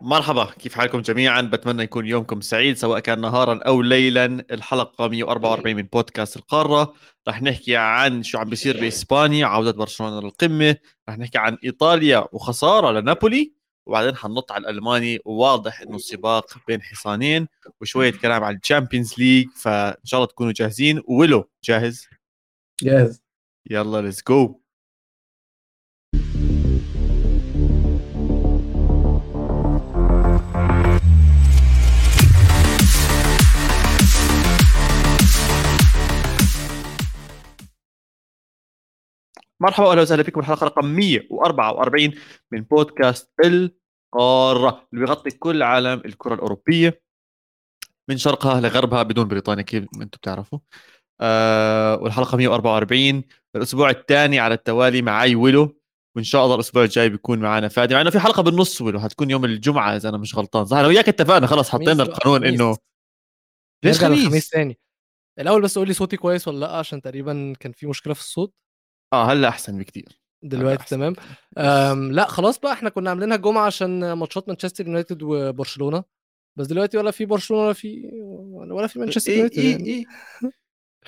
مرحبا كيف حالكم جميعا؟ بتمنى يكون يومكم سعيد سواء كان نهارا أو ليلا. الحلقة 144 من بودكاست القارة. رح نحكي عن شو عم بيصير بإسبانيا عودة برشلونة للقمة. رح نحكي عن إيطاليا وخسارة لنابولي. وبعدين حنط على الألماني وواضح إنه السباق بين حصانين وشوية كلام عن ال Champions League. فإن شاء الله تكونوا جاهزين. ولو جاهز؟ جاهز. يلا let's go مرحبا وأهلا وسهلا بكم الحلقة رقم 144 من بودكاست القارة اللي بيغطي كل عالم الكرة الأوروبية من شرقها لغربها بدون بريطانيا كيف أنتم بتعرفوا. آه والحلقة 144 الأسبوع الثاني على التوالي معي ويلو وإن شاء الله الأسبوع الجاي بيكون معنا فادي مع إنه في حلقة بالنص ويلو حتكون يوم الجمعة إذا أنا مش غلطان صح؟ أنا وياك اتفقنا خلص حطينا القانون إنه ليش خميس؟ خميس؟ ثاني الأول بس قول لي صوتي كويس ولا لأ؟ عشان تقريبا كان في مشكلة في الصوت. آه هلا أحسن بكثير دلوقتي. تمام. لا خلاص بقى إحنا كنا عاملينها الجمعه عشان ماتشات مانشستر يونايتد وبرشلونة. بس دلوقتي ولا في برشلونة ولا في ولا في مانشستر إيه يونايتد إيه يعني. إيه.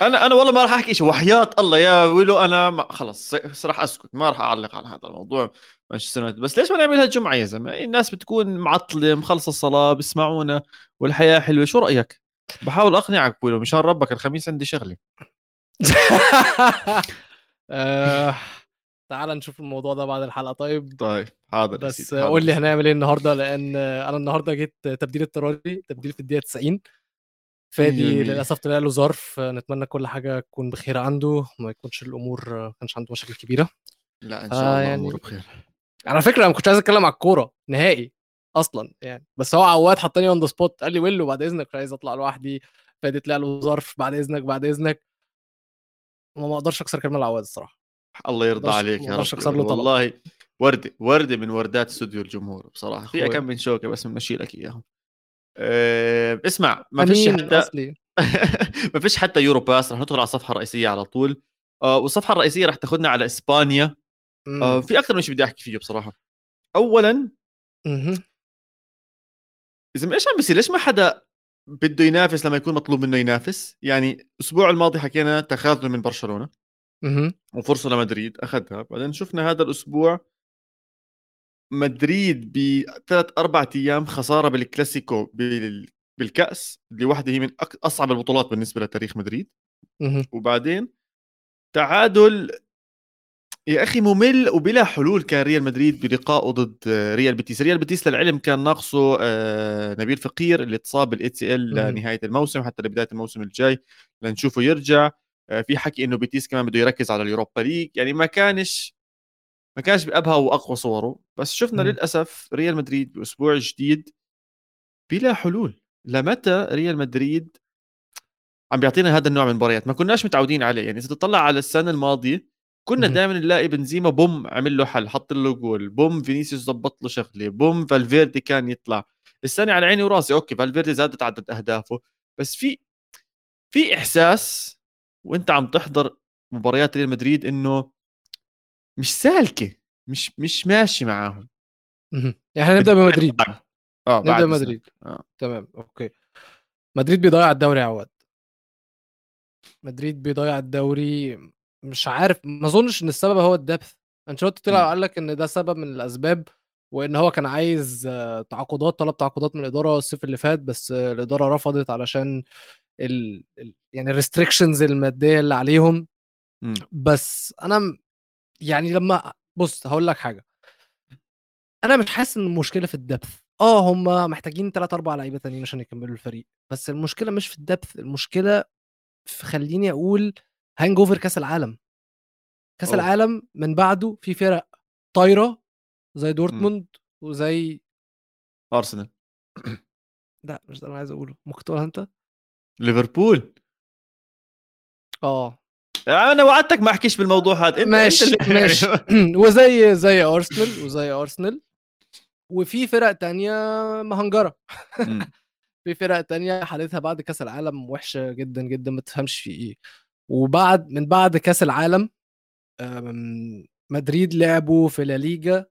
أنا أنا والله ما راح أحكي شيء. وحياة الله يا ويلو أنا ما خلص راح أسكت. ما راح أعلق على هذا الموضوع مانشستر يونايتد. بس ليش ما نعملها الجمعة يا زلمة؟ الناس بتكون معطلة مخلصة الصلاة بيسمعونا والحياة حلوة. شو رأيك؟ بحاول أقنعك ويلو مشان ربك الخميس عندي شغلة. آه تعال نشوف الموضوع ده بعد الحلقة. طيب طيب حاضر بس قول لي هنعمل إيه النهارده؟ لأن أنا النهارده جيت تبديل اضطراري تبديل في الدقيقة 90 فادي للأسف طلع له ظرف نتمنى كل حاجة تكون بخير عنده ما يكونش الأمور ما كانش عنده مشاكل كبيرة. لا إن شاء الله يعني... أموره بخير. على فكرة أنا ما كنتش عايز أتكلم على الكورة نهائي أصلا يعني بس هو عواد حطني on the spot قال لي ويلو بعد إذنك مش عايز أطلع لوحدي. فادي طلع له ظرف بعد إذنك بعد إذنك. وما أقدرش اكسر كلمه العواد الصراحة. الله يرضى عليك يا رب. والله ورده ورده من وردات استوديو الجمهور بصراحة. فيها كم من شوكة بس بنمشي لك إياهم. أه اسمع ما فيش حتى ما فيش حتى يورو باس رح ندخل على الصفحة الرئيسية على طول. أه والصفحة الرئيسية رح تاخذنا على إسبانيا. أه في أكثر من شيء بدي أحكي فيه بصراحة. اولا إذا إيش عم بيصير؟ ليش ما حدا بده ينافس لما يكون مطلوب منه ينافس يعني الأسبوع الماضي حكينا تخاذل من برشلونة اهم. وفرصة لمدريد اخذها بعدين شفنا هذا الأسبوع مدريد بثلاث أربع أيام خسارة بالكلاسيكو بالكأس اللي واحدة هي من أصعب البطولات بالنسبة لتاريخ مدريد. وبعدين تعادل يا أخي ممل وبلا حلول كان ريال مدريد بلقائه ضد ريال بيتيس. ريال بيتيس للعلم كان ناقصه آه، نبيل فقير اللي اتصاب بال ACL لنهاية الموسم حتى لبداية الموسم الجاي لنشوفه يرجع. آه، في حكي إنه بيتيس كمان بده يركز على ال Europa League. يعني ما كانش ما كانش بأبهى وأقوى صوره. بس شفنا م. للأسف ريال مدريد بأسبوع جديد بلا حلول. لمتى ريال مدريد عم بيعطينا هذا النوع من المباريات؟ ما كناش متعودين عليه. يعني إذا تطلع على السنة الماضية كنا دائما نلاقي بنزيما بوم عمل له حل حط له جول بوم فينيسيوس ضبط له شغلة بوم فالفيردي كان يطلع. السنة على عيني وراسي okay فالفيردي زادت عدد أهدافه بس في في إحساس وأنت عم تحضر مباريات ريال مدريد إنه مش سالكة مش مش ماشي معاهم. يعني نبدأ بمدريد. آه نبدأ بمدريد. آه. تمام okay. مدريد بيضيع الدوري عواد. مدريد بيضيع الدوري مش عارف ما أظنش إن السبب هو ال depth أنشيلوتي طلع وقال لك إن ده سبب من الأسباب وإن هو كان عايز تعاقدات طلب تعاقدات من الإدارة الصيف اللي فات بس الإدارة رفضت علشان ال... يعني ال restrictions المادية اللي عليهم. م. بس أنا يعني لما بص هقول لك حاجة. أنا مش حاسس إن المشكلة في ال depth آه هم محتاجين 3 4 لعيبة تانيين عشان يكملوا الفريق بس المشكلة مش في ال depth المشكلة في خليني أقول hangover كأس العالم. كأس أوه. العالم من بعده في فرق طايرة زي دورتموند وزي أرسنال. لا مش ده أنا عايز أقوله. ممكن تقولها أنت؟ ليفربول. آه. أنا وعدتك ما أحكيش بالموضوع هذا. ماشي ماشي. وزي زي أرسنال وزي أرسنال. وفي فرق تانية مهنجرة. في فرق تانية حالتها بعد كأس العالم وحشة جدا جدا ما تفهمش في إيه. وبعد من بعد كأس العالم مدريد لعبوا في لا ليجا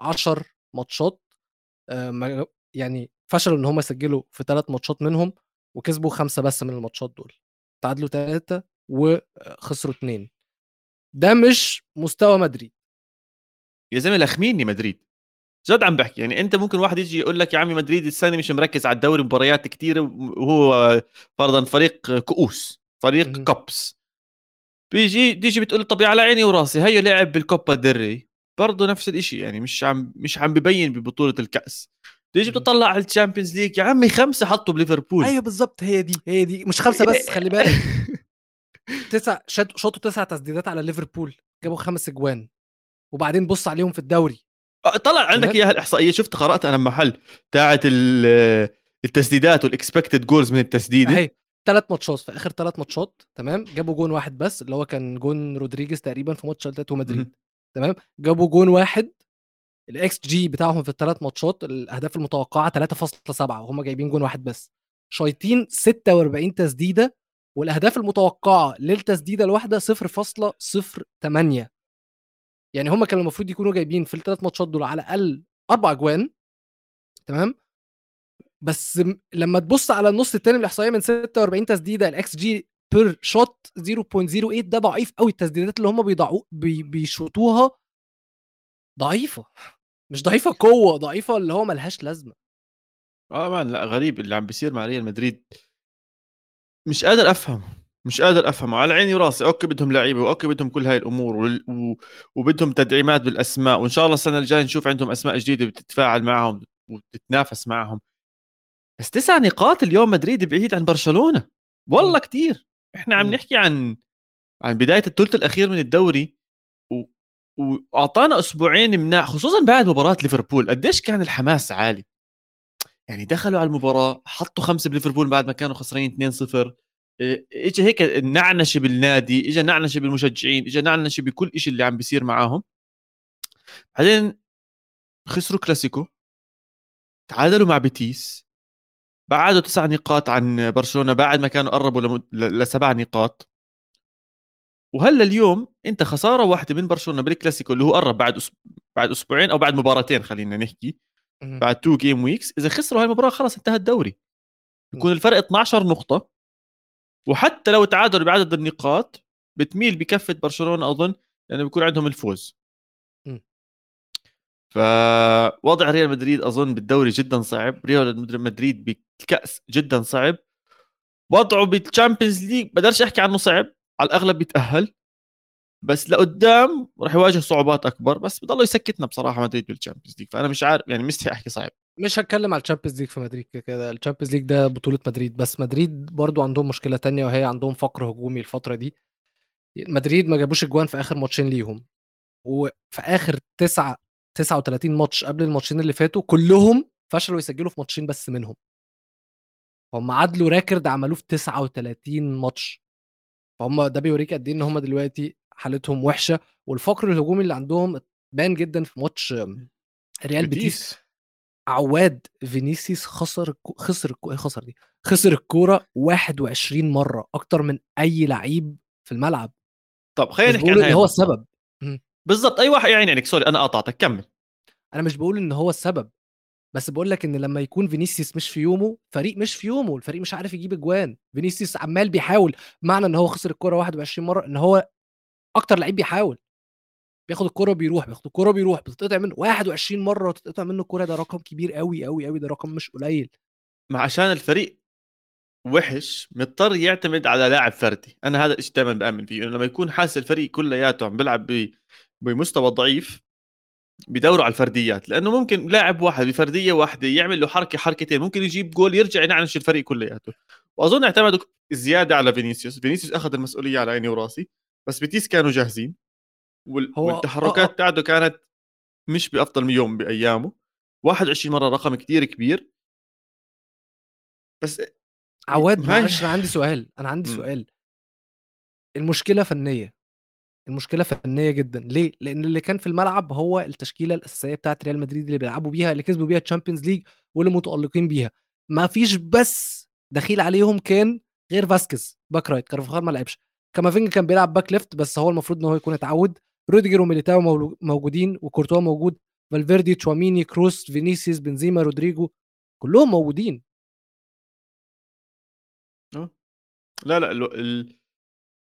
10 ماتشات آه، يعني فشلوا إن هم يسجلوا في ثلاث ماتشات منهم وكسبوا خمسة بس من الماتشات دول تعادلوا ثلاثة وخسروا اثنين ده مش مستوى مدريد. يا زلمه لخميني مدريد. جد عم بحكي يعني أنت ممكن واحد يجي يقول لك يا عمي مدريد السنة مش مركز على الدوري مباريات كثيره وهو فرضا فريق كؤوس فريق كوبس بيجي تيجي بتقول طب على عيني وراسي هيو لعب بالكوبا دري برضه نفس الشيء يعني مش عم مش عم ببين ببطولة الكأس. تيجي بتطلع على ال Champions League يا عمي خمسة حطوا بليفربول. أيوه بالضبط هي دي هي دي. مش خمسة بس خلي بالك. تسع شاطوا تسع تسديدات على ليفربول جابوا خمس أجوان. وبعدين بص عليهم في الدوري. آه، طلع عندك إياها الإحصائية شفت قرأت أنا محل تاعت التسديدات وال expected goals من التسديدة. هي ثلاث ماتشات في آخر ثلاث ماتشات تمام جابوا جون واحد بس اللي هو كان جون رودريجيز تقريبا في ماتش أتلتيكو مدريد تمام جابوا جون واحد الإكس جي بتاعهم في الثلاث ماتشات الأهداف المتوقعة 3.7 وهم جايبين جون واحد بس شايطين 46 تسديدة والأهداف المتوقعة للتسديدة الواحدة 0.08 يعني هم كانوا المفروض يكونوا جايبين في الثلاث ماتشات دول على الأقل أربع أجوان تمام بس لما تبص على النص الثاني من الإحصائية من 46 تسديدة الاكس جي per shot 0.08 ده ضعيف قوي التسديدات اللي هم بيضعوا بي بيشوطوها ضعيفة مش ضعيفة قوة ضعيفة اللي هو ملهاش لازمة. آه man لا غريب اللي عم بيصير مع ريال مدريد. مش قادر أفهم مش قادر أفهمه على عيني وراسي okay بدهم لعيبة و okay بدهم كل هاي الأمور وال... و... وبدهم تدعيمات بالأسماء وإن شاء الله السنة الجاية نشوف عندهم أسماء جديدة بتتفاعل معهم وتتنافس معهم. بس تسع نقاط اليوم مدريد بعيد عن برشلونة. والله كتير. إحنا عم نحكي عن عن بداية الثلث الأخير من الدوري و... وأعطانا أسبوعين مناح خصوصا بعد مباراة ليفربول. قديش كان الحماس عالي؟ يعني دخلوا على المباراة حطوا خمسة بليفربول بعد ما كانوا خسرانين 2-0 اجى هيك نعنشة بالنادي اجى نعنشة بالمشجعين اجى نعنشة بكل شيء اللي عم بيصير معاهم. بعدين خسروا كلاسيكو. تعادلوا مع بيتيس. بعدوا تسع نقاط عن برشلونة بعد ما كانوا قربوا. لسبع نقاط وهلا اليوم أنت خسارة واحدة من برشلونة بالكلاسيكو اللي هو قرب بعد. بعد أسبوعين أو بعد مباراتين خلينا نحكي بعد two game weeks إذا خسروا هاي المباراة خلص انتهى الدوري يكون الفرق 12 نقطة وحتى لو تعادلوا بعدد النقاط بتميل بكفة برشلونة أظن لأنه بيكون عندهم الفوز فوضع ريال مدريد أظن بالدوري جدا صعب. ريال مدريد بالكأس جدا صعب. وضعه بال Champions League بقدرش أحكي عنه صعب على الأغلب بيتأهل. بس لقدام راح يواجه صعوبات أكبر. بس بضل يسكتنا بصراحة مدريد بال Champions League فأنا مش عارف يعني مستحي احكي صعب. مش هتكلم على ال Champions League في مدريد كده ال Champions League ده بطولة مدريد. بس مدريد برضو عندهم مشكلة تانية وهي عندهم فقر هجومي الفترة دي. مدريد ما جابوش أجوان في آخر ماتشين ليهم. وفي آخر تسعة 39 ماتش قبل الماتشين اللي فاتوا كلهم فشلوا يسجلوا في ماتشين بس منهم. هم عدلوا record عملوه في 39 ماتش. فهم ده بيوريك قد إيه إن هم دلوقتي حالتهم وحشة والفقر الهجومي اللي عندهم بان جدا في ماتش ريال بيتيس. عواد فينيسيوس خسر خسر إيه خسر دي؟ خسر الكورة 21 مرة أكتر من أي لعيب في الملعب. طب خلينا نحكي عن هو السبب. بالضبط أي واحد يعني عليك sorry أنا قاطعتك كمل. أنا مش بقول إن هو السبب بس بقول لك إن لما يكون فينيسيوس مش في يومه فريق مش في يومه الفريق مش عارف يجيب أجوان. فينيسيوس عمال بيحاول معنى إن هو خسر الكوره 21 مرة إن هو أكتر لعيب بيحاول. بياخد الكوره بيروح بياخد الكوره بيروح بتتقطع منه 21 مرة تتقطع منه الكوره ده رقم كبير قوي قوي قوي ده رقم مش قليل. ما عشان الفريق وحش مضطر يعتمد على لاعب فردي. أنا هذا الشيء دائما بأمن فيه إنه لما يكون حاسس الفريق كلياته عم بيلعب بمستوى ضعيف بيدوروا على الفرديات لأنه ممكن لاعب واحد بفردية واحدة يعمل له حركة حركتين ممكن يجيب جول يرجع ينعنش الفريق كلياته. وأظن اعتمدوا زيادة على فينيسيوس فينيسيوس أخذ المسؤولية على عيني وراسي بس بيتيس كانوا جاهزين وال... هو... والتحركات تاعته كانت مش بأفضل يوم بأيامه. 21 مرة رقم كتير كبير. بس عواد معلش أنا عندي سؤال أنا عندي م. سؤال. المشكلة فنية. المشكلة فنية جدا. ليه؟ لأن اللي كان في الملعب هو التشكيلة الأساسية بتاعه ريال مدريد اللي بيلعبوا بيها اللي كسبوا بيها ال Champions League واللي متألقين بيها. ما فيش بس دخيل عليهم كان غير فاسكيز back right. كارفاخال ما لعبش. كامافينجا كان بيلعب back left بس هو المفروض إن هو يكون اتعود. روديجر وميليتاو موجودين وكورتوا موجود. فالفيردي تشواميني كروس فينيسيوس بنزيما رودريجو كلهم موجودين. لا لا ال-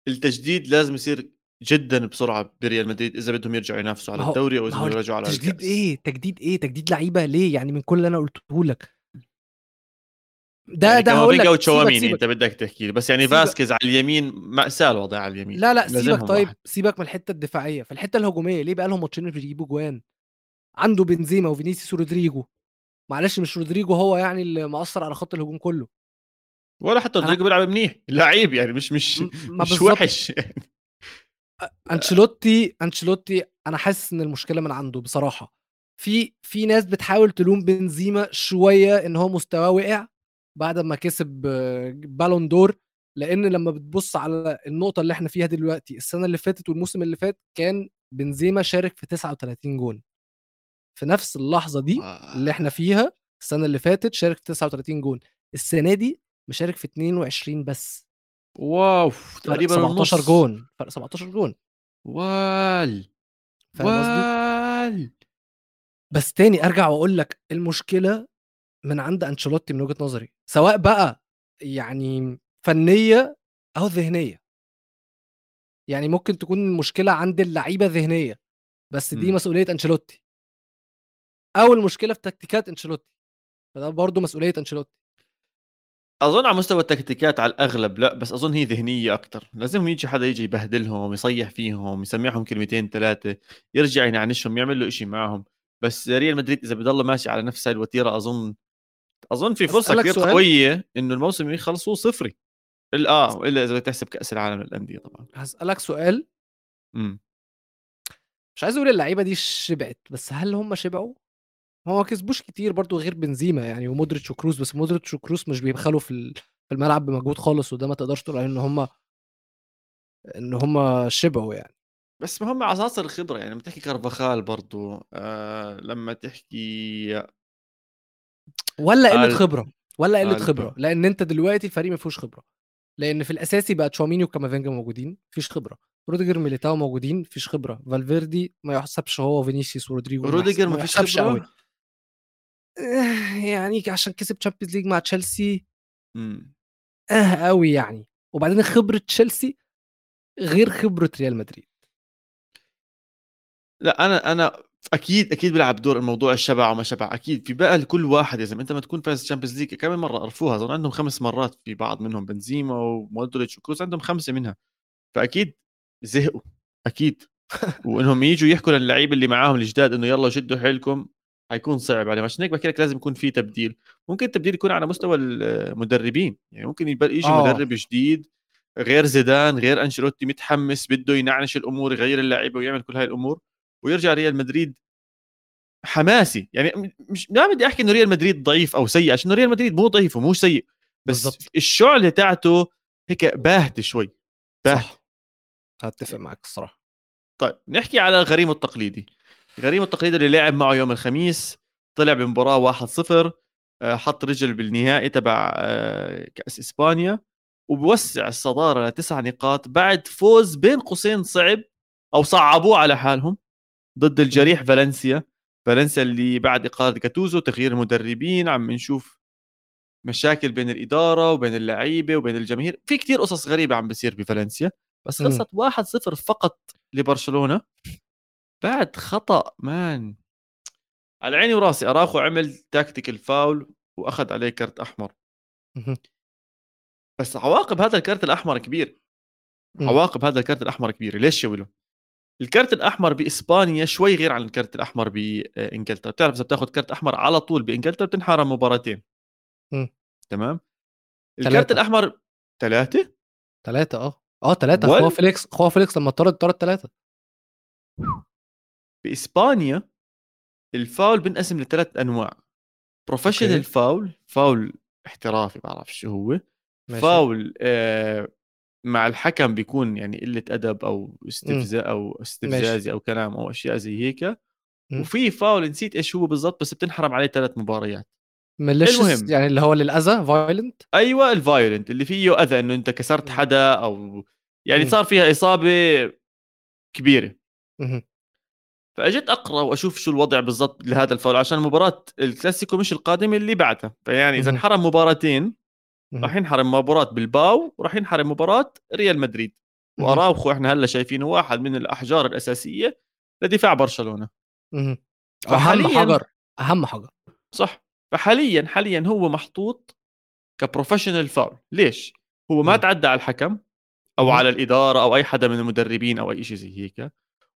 التجديد لازم يصير جدا بسرعة بريال مدريد إذا بدهم يرجعوا ينافسوا على الدوري أو إذا بدهم يرجعوا على تجديد الكأس. إيه؟ تجديد إيه؟ تجديد لعيبة ليه؟ يعني من كل اللي أنا قلته لك. ده يعني ده هقول لك. سيبك أنت بدك تحكي. بس يعني سيبك. فاسكيز على اليمين مأساة الوضع على اليمين. لا لا سيبك. طيب واحد. سيبك من الحتة الدفاعية. في الحتة الهجومية ليه بقى لهم ماتشين مش بيجيبوا جوان؟ عنده بنزيما وفينيسيوس ورودريجو. معلش مش رودريجو هو يعني اللي مأثر على خط الهجوم كله. ولا حتى رودريجو بيلعب منيح. لعيب يعني مش مش مش. وحش. أنشيلوتي أنشيلوتي أنا حاسس إن المشكلة من عنده بصراحة. في في ناس بتحاول تلوم بنزيما شوية إن هو مستواه وقع بعد ما كسب آه، Ballon d'Or لأن لما بتبص على النقطة اللي إحنا فيها دلوقتي السنة اللي فاتت والموسم اللي فات كان بنزيما شارك في 39 جون. في نفس اللحظة دي اللي إحنا فيها السنة اللي فاتت شارك في 39 جون. السنة دي مشارك في 22 بس. wow تقريبا 17 النص. جون فرق 17 جون وال؟ وال بس تاني أرجع وأقول لك المشكلة من عند أنشيلوتي من وجهة نظري سواء بقى يعني فنية أو ذهنية يعني ممكن تكون المشكلة عند اللعيبة ذهنية بس دي مم. مسؤولية أنشيلوتي أو المشكلة في تكتيكات أنشيلوتي فده برضه مسؤولية أنشيلوتي أظن على مستوى التكتيكات على الأغلب لا بس أظن هي ذهنية أكثر لازم يجي حدا يجي يبهدلهم يصيح فيهم يسمعهم كلمتين ثلاثة يرجع ينعنشهم يعمل له شيء معهم. بس ريال مدريد إذا بضل ماشي على نفس هاي الوتيرة أظن أظن في فرصة كثير؟ قوية إنه الموسم يخلصوا صفري. ال- آه إلا إذا تحسب كأس العالم للأندية طبعا. هسألك سؤال. امم مش عايز أقول اللعيبة دي شبعت بس هل هم شبعوا؟ هو ما كسبوش كتير برضو غير بنزيما يعني ومودريتش وكروس بس مودريتش وكروس مش بيبخلوا في في الملعب بمجهود خالص وده ما تقدرش تقول عليه إن هم إن هم شبعوا يعني. بس هم عناصر الخبرة يعني لما تحكي كارفاخال برضو آه لما تحكي ولا قلة قال- خبرة ولا قلة قال- خبرة لأن أنت دلوقتي الفريق ما فيهوش خبرة. لأن في الأساسي بقى تشواميني وكامافينجا موجودين مفيش خبرة. روديجر ميليتاو موجودين مفيش خبرة. فالفيردي ما يحسبش هو وفينيسيوس ورودريجو روديجر فيش قوي خبرة؟ آه، يعني عشان كسب Champions League مع تشيلسي مم. آه قوي يعني. وبعدين خبرة تشيلسي غير خبرة ريال مدريد. لا أنا أنا أكيد أكيد بيلعب دور الموضوع الشبع وما شبع. أكيد في بقى لكل واحد يا زلمة. أنت ما تكون فاز Champions League كم مرة عرفوها. أظن عندهم خمس مرات في بعض منهم بنزيما ومودريتش وكروز عندهم خمسة منها. فأكيد زهقوا. أكيد. وإنهم يجوا يحكوا للعيبه اللي معاهم الجداد إنه يلا شدوا حيلكم. حيكون صعب عليهم. عشان هيك بحكي لك لازم يكون في تبديل. ممكن التبديل يكون على مستوى المدربين. يعني ممكن يجي آه. مدرب جديد غير زيدان غير أنشيلوتي متحمس بده ينعنش الأمور يغير اللعيبة ويعمل كل هاي الأمور ويرجع ريال مدريد حماسي. يعني مش ما بدي أحكي إنه ريال مدريد ضعيف أو سيء عشان ريال مدريد مو ضعيف ومو سيء. بس بالضبط. الشعله تاعته هيك باهته شوي. باهته صح. هتفق معاك الصراحة. طيب نحكي على غريمه التقليدي. غريمه التقليدي اللي لعب معه يوم الخميس طلع بمباراة 1-0 آه، حط رجل بالنهائي تبع آه، كأس إسبانيا وبوسع الصدارة لتسع نقاط بعد فوز بين قوسين صعب أو صعبوه على حالهم ضد الجريح فالنسيا. فالنسيا اللي بعد اقاله كاتوزو تغيير المدربين عم نشوف مشاكل بين الإدارة وبين اللعيبة وبين الجماهير. في كتير قصص غريبة عم بصير بفالنسيا بس. خلصت 1-0 فقط لبرشلونة. بعد خطأ man. على عيني وراسي اراخو عمل tactical foul وأخذ عليه كرت أحمر. بس عواقب هذا الكرت الأحمر كبير. عواقب هذا الكرت الأحمر كبيره ليش شوله الكرت الأحمر بإسبانيا شوي غير عن الكرت الأحمر بانجلترا بتعرف إذا بتاخذ كرت أحمر على طول بإنجلترا بتنحرم مباراتين. تمام؟ الكرت تلاتة. الأحمر ثلاثة ثلاثة آه. آه ثلاثة وال- اخويا فيليكس اخويا فيليكس لما طرد طرد ثلاثة باسبانيا الفاول بنقسم لثلاث أنواع professional. foul foul احترافي بعرف شو هو ماشي. فاول آه مع الحكم بيكون يعني قلة أدب أو استفزا أو استفزازي أو كلام أو أشياء زي هيك مم. وفي فاول نسيت إيش هو بالضبط بس بتنحرم عليه ثلاث مباريات المهم. يعني اللي هو للاذى violent أيوه ال violent اللي فيه أذى إنه أنت كسرت مم. حدا أو يعني. صار فيها إصابة كبيرة فاجيت اقرا واشوف شو الوضع بالضبط لهذا الفاول عشان مباراة الكلاسيكو مش القادمه اللي بعدها فيعني إذا. انحرم مباراتين. راح ينحرم مباراة بلباو وراح ينحرم مباراة ريال مدريد. واراوخو إحنا هلا شايفينه واحد من الأحجار الأساسية لدفاع برشلونة. أهم حجر أهم حجر صح فحاليا حاليا هو محطوط ك professional foul ليش هو ما. تعدى على الحكم أو. على الإدارة أو أي حدا من المدربين أو أي شيء زي هيك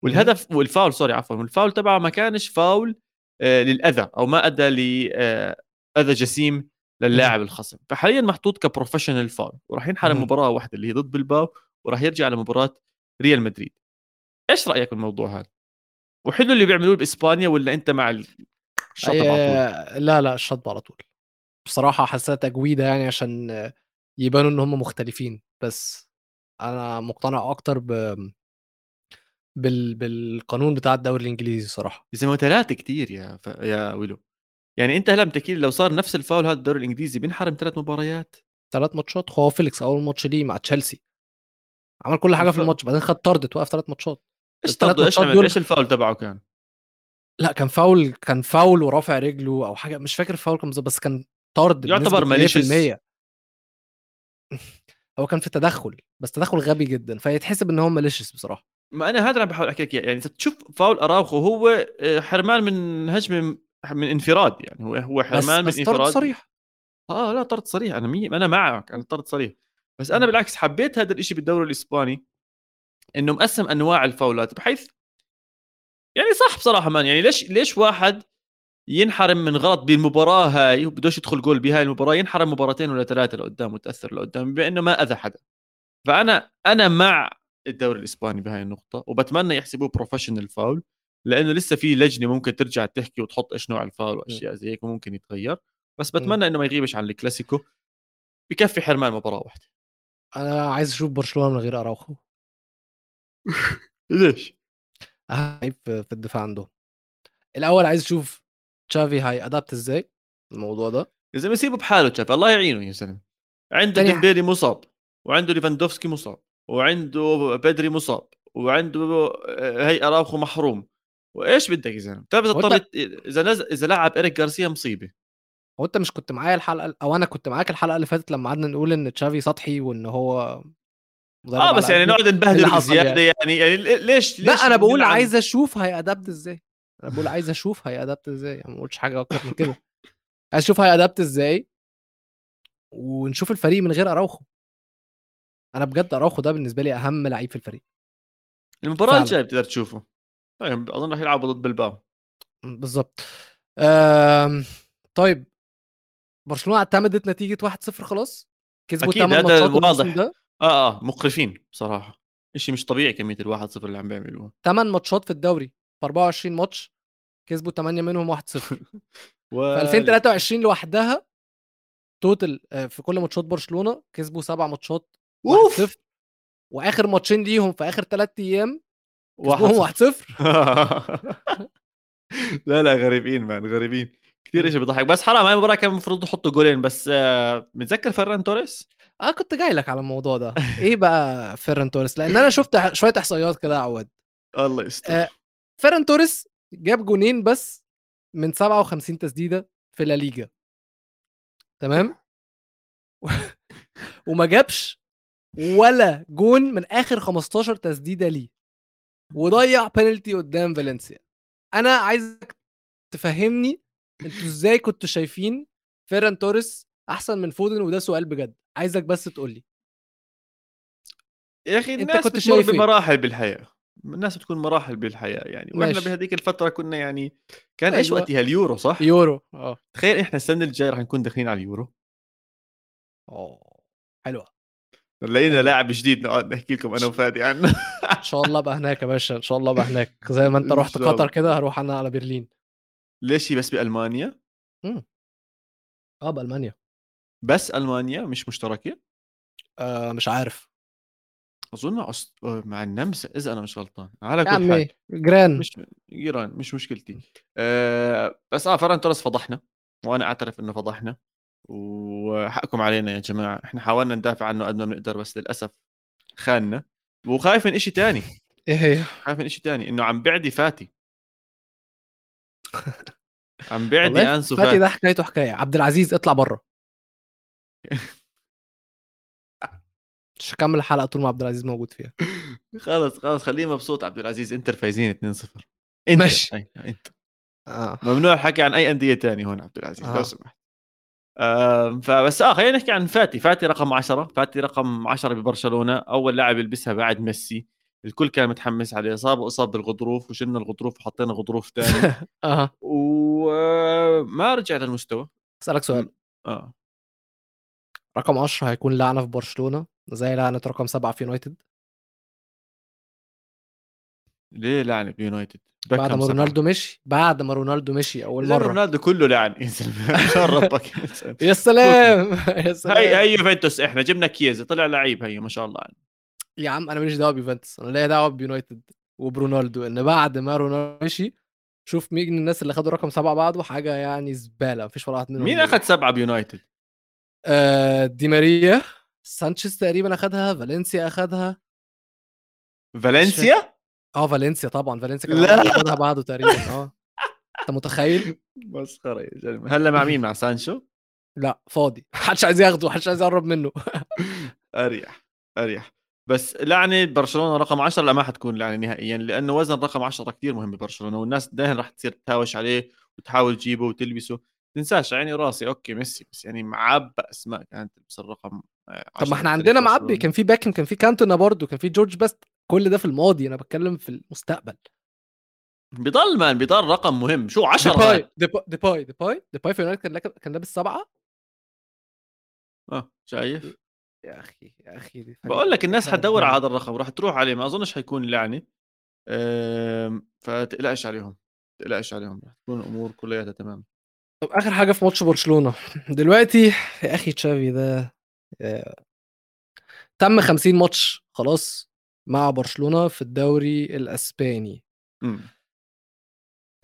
والهدف وال foul sorry عفوا والفاول تبعه ما كانش فاول آه للأذى أو ما أدى لاذى جسيم للاعب الخصم. فحاليا محطوط ك professional foul وراح مهم. مباراة واحدة اللي هي ضد بلباو وراح يرجع لمباراة ريال مدريد. إيش رأيك بالموضوع هذا؟ وحلو اللي بيعملوه بإسبانيا ولا أنت مع الشطب على طول؟ آه، لا لا الشطب على طول. بصراحة حاسسها تجويدة يعني عشان آه، يبانوا إن هم مختلفين. بس أنا مقتنع أكتر ب بال... بالقانون بتاع الدوري الإنجليزي صراحة. يا زلمه ثلاثة كثير يا ف... يا ويلو. يعني أنت هلا بتحكي لي لو صار نفس الفاول هذا الدوري الإنجليزي بينحرم ثلاث مباريات؟ ثلاث ماتشات؟ خواو فيليكس أول ماتش ليه مع تشيلسي. عمل كل حاجة في الماتش بعدين خد طرد توقف ثلاث ماتشات. إيش طرده؟ إيش دول- إيش الفاول تبعه كان؟ لا كان فاول كان فاول ورافع رجله أو حاجة مش فاكر الفاول كان بالظبط بس كان طرد يعتبر. 100%. هو كان في تدخل بس تدخل غبي جدا فيتحسب إن هو malicious بصراحة. ما أنا هذا اللي عم بحاول أحكي لك. يعني إذا تشوف فاول أراوخو هو آه، حرمان من هجمه من انفراد يعني. هو هو بس حرمان بس من طرد انفراد. صريح. آه لا طرد صريح. أنا مي... أنا معك أنا طرد صريح. بس أنا. بالعكس حبيت هذا الشيء بالدوري الإسباني إنه مقسم أنواع ال foulات بحيث يعني صح بصراحة man. يعني ليش ليش واحد ينحرم من غلط بالمباراة هاي وبدوش يدخل جول بهاي المباراة؟ ينحرم مباراتين ولا ثلاثة لقدام وتأثر لقدام بأنه ما أذى حدا. فأنا أنا مع الدوري الإسباني بهاي النقطة وبتمنى يحسبوه professional foul لأنه لسه في لجنة ممكن ترجع تحكي وتحط إيش نوع الفاول وأشياء زي هيك وممكن يتغير بس بتمنى إنه ما يغيبش عن الكلاسيكو بكفي حرمان مباراة واحدة. أنا عايز أشوف برشلونة من غير أراوخو. ليش؟ لعيب في الدفاع عندهم. الأول عايز أشوف تشافي هي adapt إزاي الموضوع ده؟ يا زلمة سيبه بحاله تشافي الله يعينه يا زلمة. عنده ديمبيلي مصاب وعنده ليفاندوفسكي مصاب. وعنده بدري مصاب وعنده آه، هي اراوخو محروم. وإيش بدك يا زلمة؟ بتعرف إذا إذا نزل إذا لعب اريك جارسيا مصيبة. هو أنت مش كنت معايا الحلقة أو أنا كنت معاك الحلقة اللي فاتت لما قعدنا نقول إن تشافي سطحي وإن هو آه بس يعني؟ نقعد اللي نبهدل حصل بزيادة يعني؟ يعني ليش لا ليش أنا بقول عايز أشوف هيأدبت إزاي. أنا بقول عايز أشوف هيأدبت إزاي أنا ما قلتش حاجة أكتر من كده. عايز أشوف هيأدبت إزاي ونشوف الفريق من غير أراوخو. أنا بجد اراوخو ده بالنسبة لي أهم لعيب في الفريق. المباراة. الجاية بتقدر تشوفه. طيب أظن راح يلعبوا ضد بلباو. بالظبط. أم... طيب برشلونة اعتمدت نتيجة 1-0 خلاص؟ كسبوا أكيد، 8 هذا ماتشات واضح. ده؟ آه آه مقرفين بصراحة. شيء مش طبيعي كمية الواحد صفر اللي عم بيعملوها. 8 ماتشات في الدوري في 24 ماتش كسبوا 8 منهم 1-0 و... في 2023 لوحدها total آه، في كل matches برشلونة كسبوا سبع ماتشات 1-0 وآخر matchين ليهم في آخر ثلاث أيام كسبوهم 1-0 لا لا غريبين man غريبين. كثير شيء بيضحك. بس حرام هاي المباراه كان المفروض يحطوا جولين بس آه، متذكر فران توريس؟ آه كنت جاي لك على الموضوع ده. إيه بقى فيران توريس؟ لأن أنا شفت شوية إحصائيات كده يا عواد. الله يستر. آه، فيران توريس جاب جونين بس من 57 تسديدة في لا ليجا. تمام؟ وما جابش. ولا جون من آخر 15 تسديدة ليه. وضيع بينالتي قدام فالنسيا أنا عايزك تفهمني أنتوا إزاي كنتوا شايفين فيران توريس أحسن من فودن؟ وده سؤال بجد. عايزك بس تقول لي. يا أخي الناس كنت بتمر شايف إيه؟ بمراحل بالحياة. الناس بتكون مراحل بالحياة. يعني وإحنا. بهذيك الفترة كنا يعني كان إيش أيوة. وقتها؟ اليورو صح؟ يورو آه. تخيل إحنا السنة الجاية رح نكون داخلين على اليورو. آه حلوة. لقينا. لاعب جديد نقعد نحكي لكم أنا وفادي عنه. إن شاء الله ابقى هناك يا باشا إن شاء الله ابقى هناك. زي ما أنت رحت. قطر كده هروح أنا على برلين. ليش بس بألمانيا؟ آه بألمانيا. بس ألمانيا مش مشتركة؟ آه مش عارف. أظن مع أست... مع النمسا. إذا أنا مش غلطان. على كل حال عمي جران مش ايران مش مشكلتي. أه بس آه توريس فضحنا وأنا أعترف إنه فضحنا. وحقكم علينا يا جماعة. إحنا حاولنا ندافع عنه قد ما بنقدر بس للأسف خاننا. وخايف من إشي تاني. إيه هي خايف من إشي تاني إنه عم بعدي فاتي. عم بعدي أنسو فاتي فاتي. ده حكايته حكاية. عبد العزيز اطلع بره مش هكمل الحلقة طول ما عبد العزيز موجود فيها. خلص خلص. خليه مبسوط. عبد العزيز انتر فايزين 2-0 انت ماشي. انت آه. ممنوع الحكي عن أي أندية تانية هون عبد العزيز. آه. لو سمحت. آم، فبس آه خلينا نحكي عن فاتي. فاتي رقم 10 فاتي رقم 10 ببرشلونة. أول لاعب يلبسها بعد ميسي. الكل كان متحمس عليه. صاب واصاب بالغضروف. وشلنا الغضروف وحطينا غضروف ثاني آه وما رجع للمستوى. أسألك سؤال. آه. رقم 10 هيكون لعنة في برشلونة؟ زي لعنة رقم سبعة في يونايتد؟ ليه لعنة بيونايتد بعد ما. رونالدو مشي بعد ما رونالدو مشي أول مرة رونالدو كله لعن يا ربك يا سلام يا سلام هي هي يوفنتوس إحنا جبنا كيزا طلع لعيب هي ما شاء الله يعني. يا عم أنا ماليش دعوة بيوفنتوس أنا ليا دعوة بيونايتد وبرونالدو إن بعد ما رونالدو مشي شوف مين الناس اللي خدوا رقم سبعة بعده حاجة يعني زبالة مفيش ولا واحد منهم مين. اخذ سبعة بيونايتد؟ آه دي ماريا سانشيز تقريبا أخدها فالنسيا أخدها فالنسيا؟ آه فالنسيا طبعا فالنسيا. كان اخدها بعده تقريبا آه. أنت متخيل؟ مسخرة يا زلمه هلا مع مين؟ مع سانشو؟ لا فاضي. محدش عايز ياخده محدش عايز يقرب منه. أريح أريح. بس لعنه برشلونة رقم 10 لا ما حتكون لعنه نهائيا لأنه وزن رقم 10 كثير مهم ببرشلونه والناس دائما راح تصير تهاوش عليه وتحاول تجيبه وتلبسه. تنساش عيني راسي أوكي ميسي بس يعني معبى أسماء كانت تلبس الرقم آه، طب 10 ما إحنا عندنا معبي. كان في باكم كان في كانتونا برضو كان في جورج بيست كل ده في الماضي أنا بتكلم في المستقبل. بضل man بضل رقم مهم. شو 10 ديباي ديباي ديباي ديباي ديباي في يونايتد كان لك- كان لابس سبعة. آه شايف. يا أخي يا أخي دي بقول لك الناس حتدور على. هذا الرقم راح تروح عليه ما أظنش حيكون لعنة. فتقلقش عليهم تقلقش عليهم راح تكون الأمور كلياتها تمام. طب آخر حاجة في ماتش برشلونة. دلوقتي يا أخي تشافي ده آه، تم 50 ماتش خلاص. مع برشلونة في الدوري الأسباني أمم.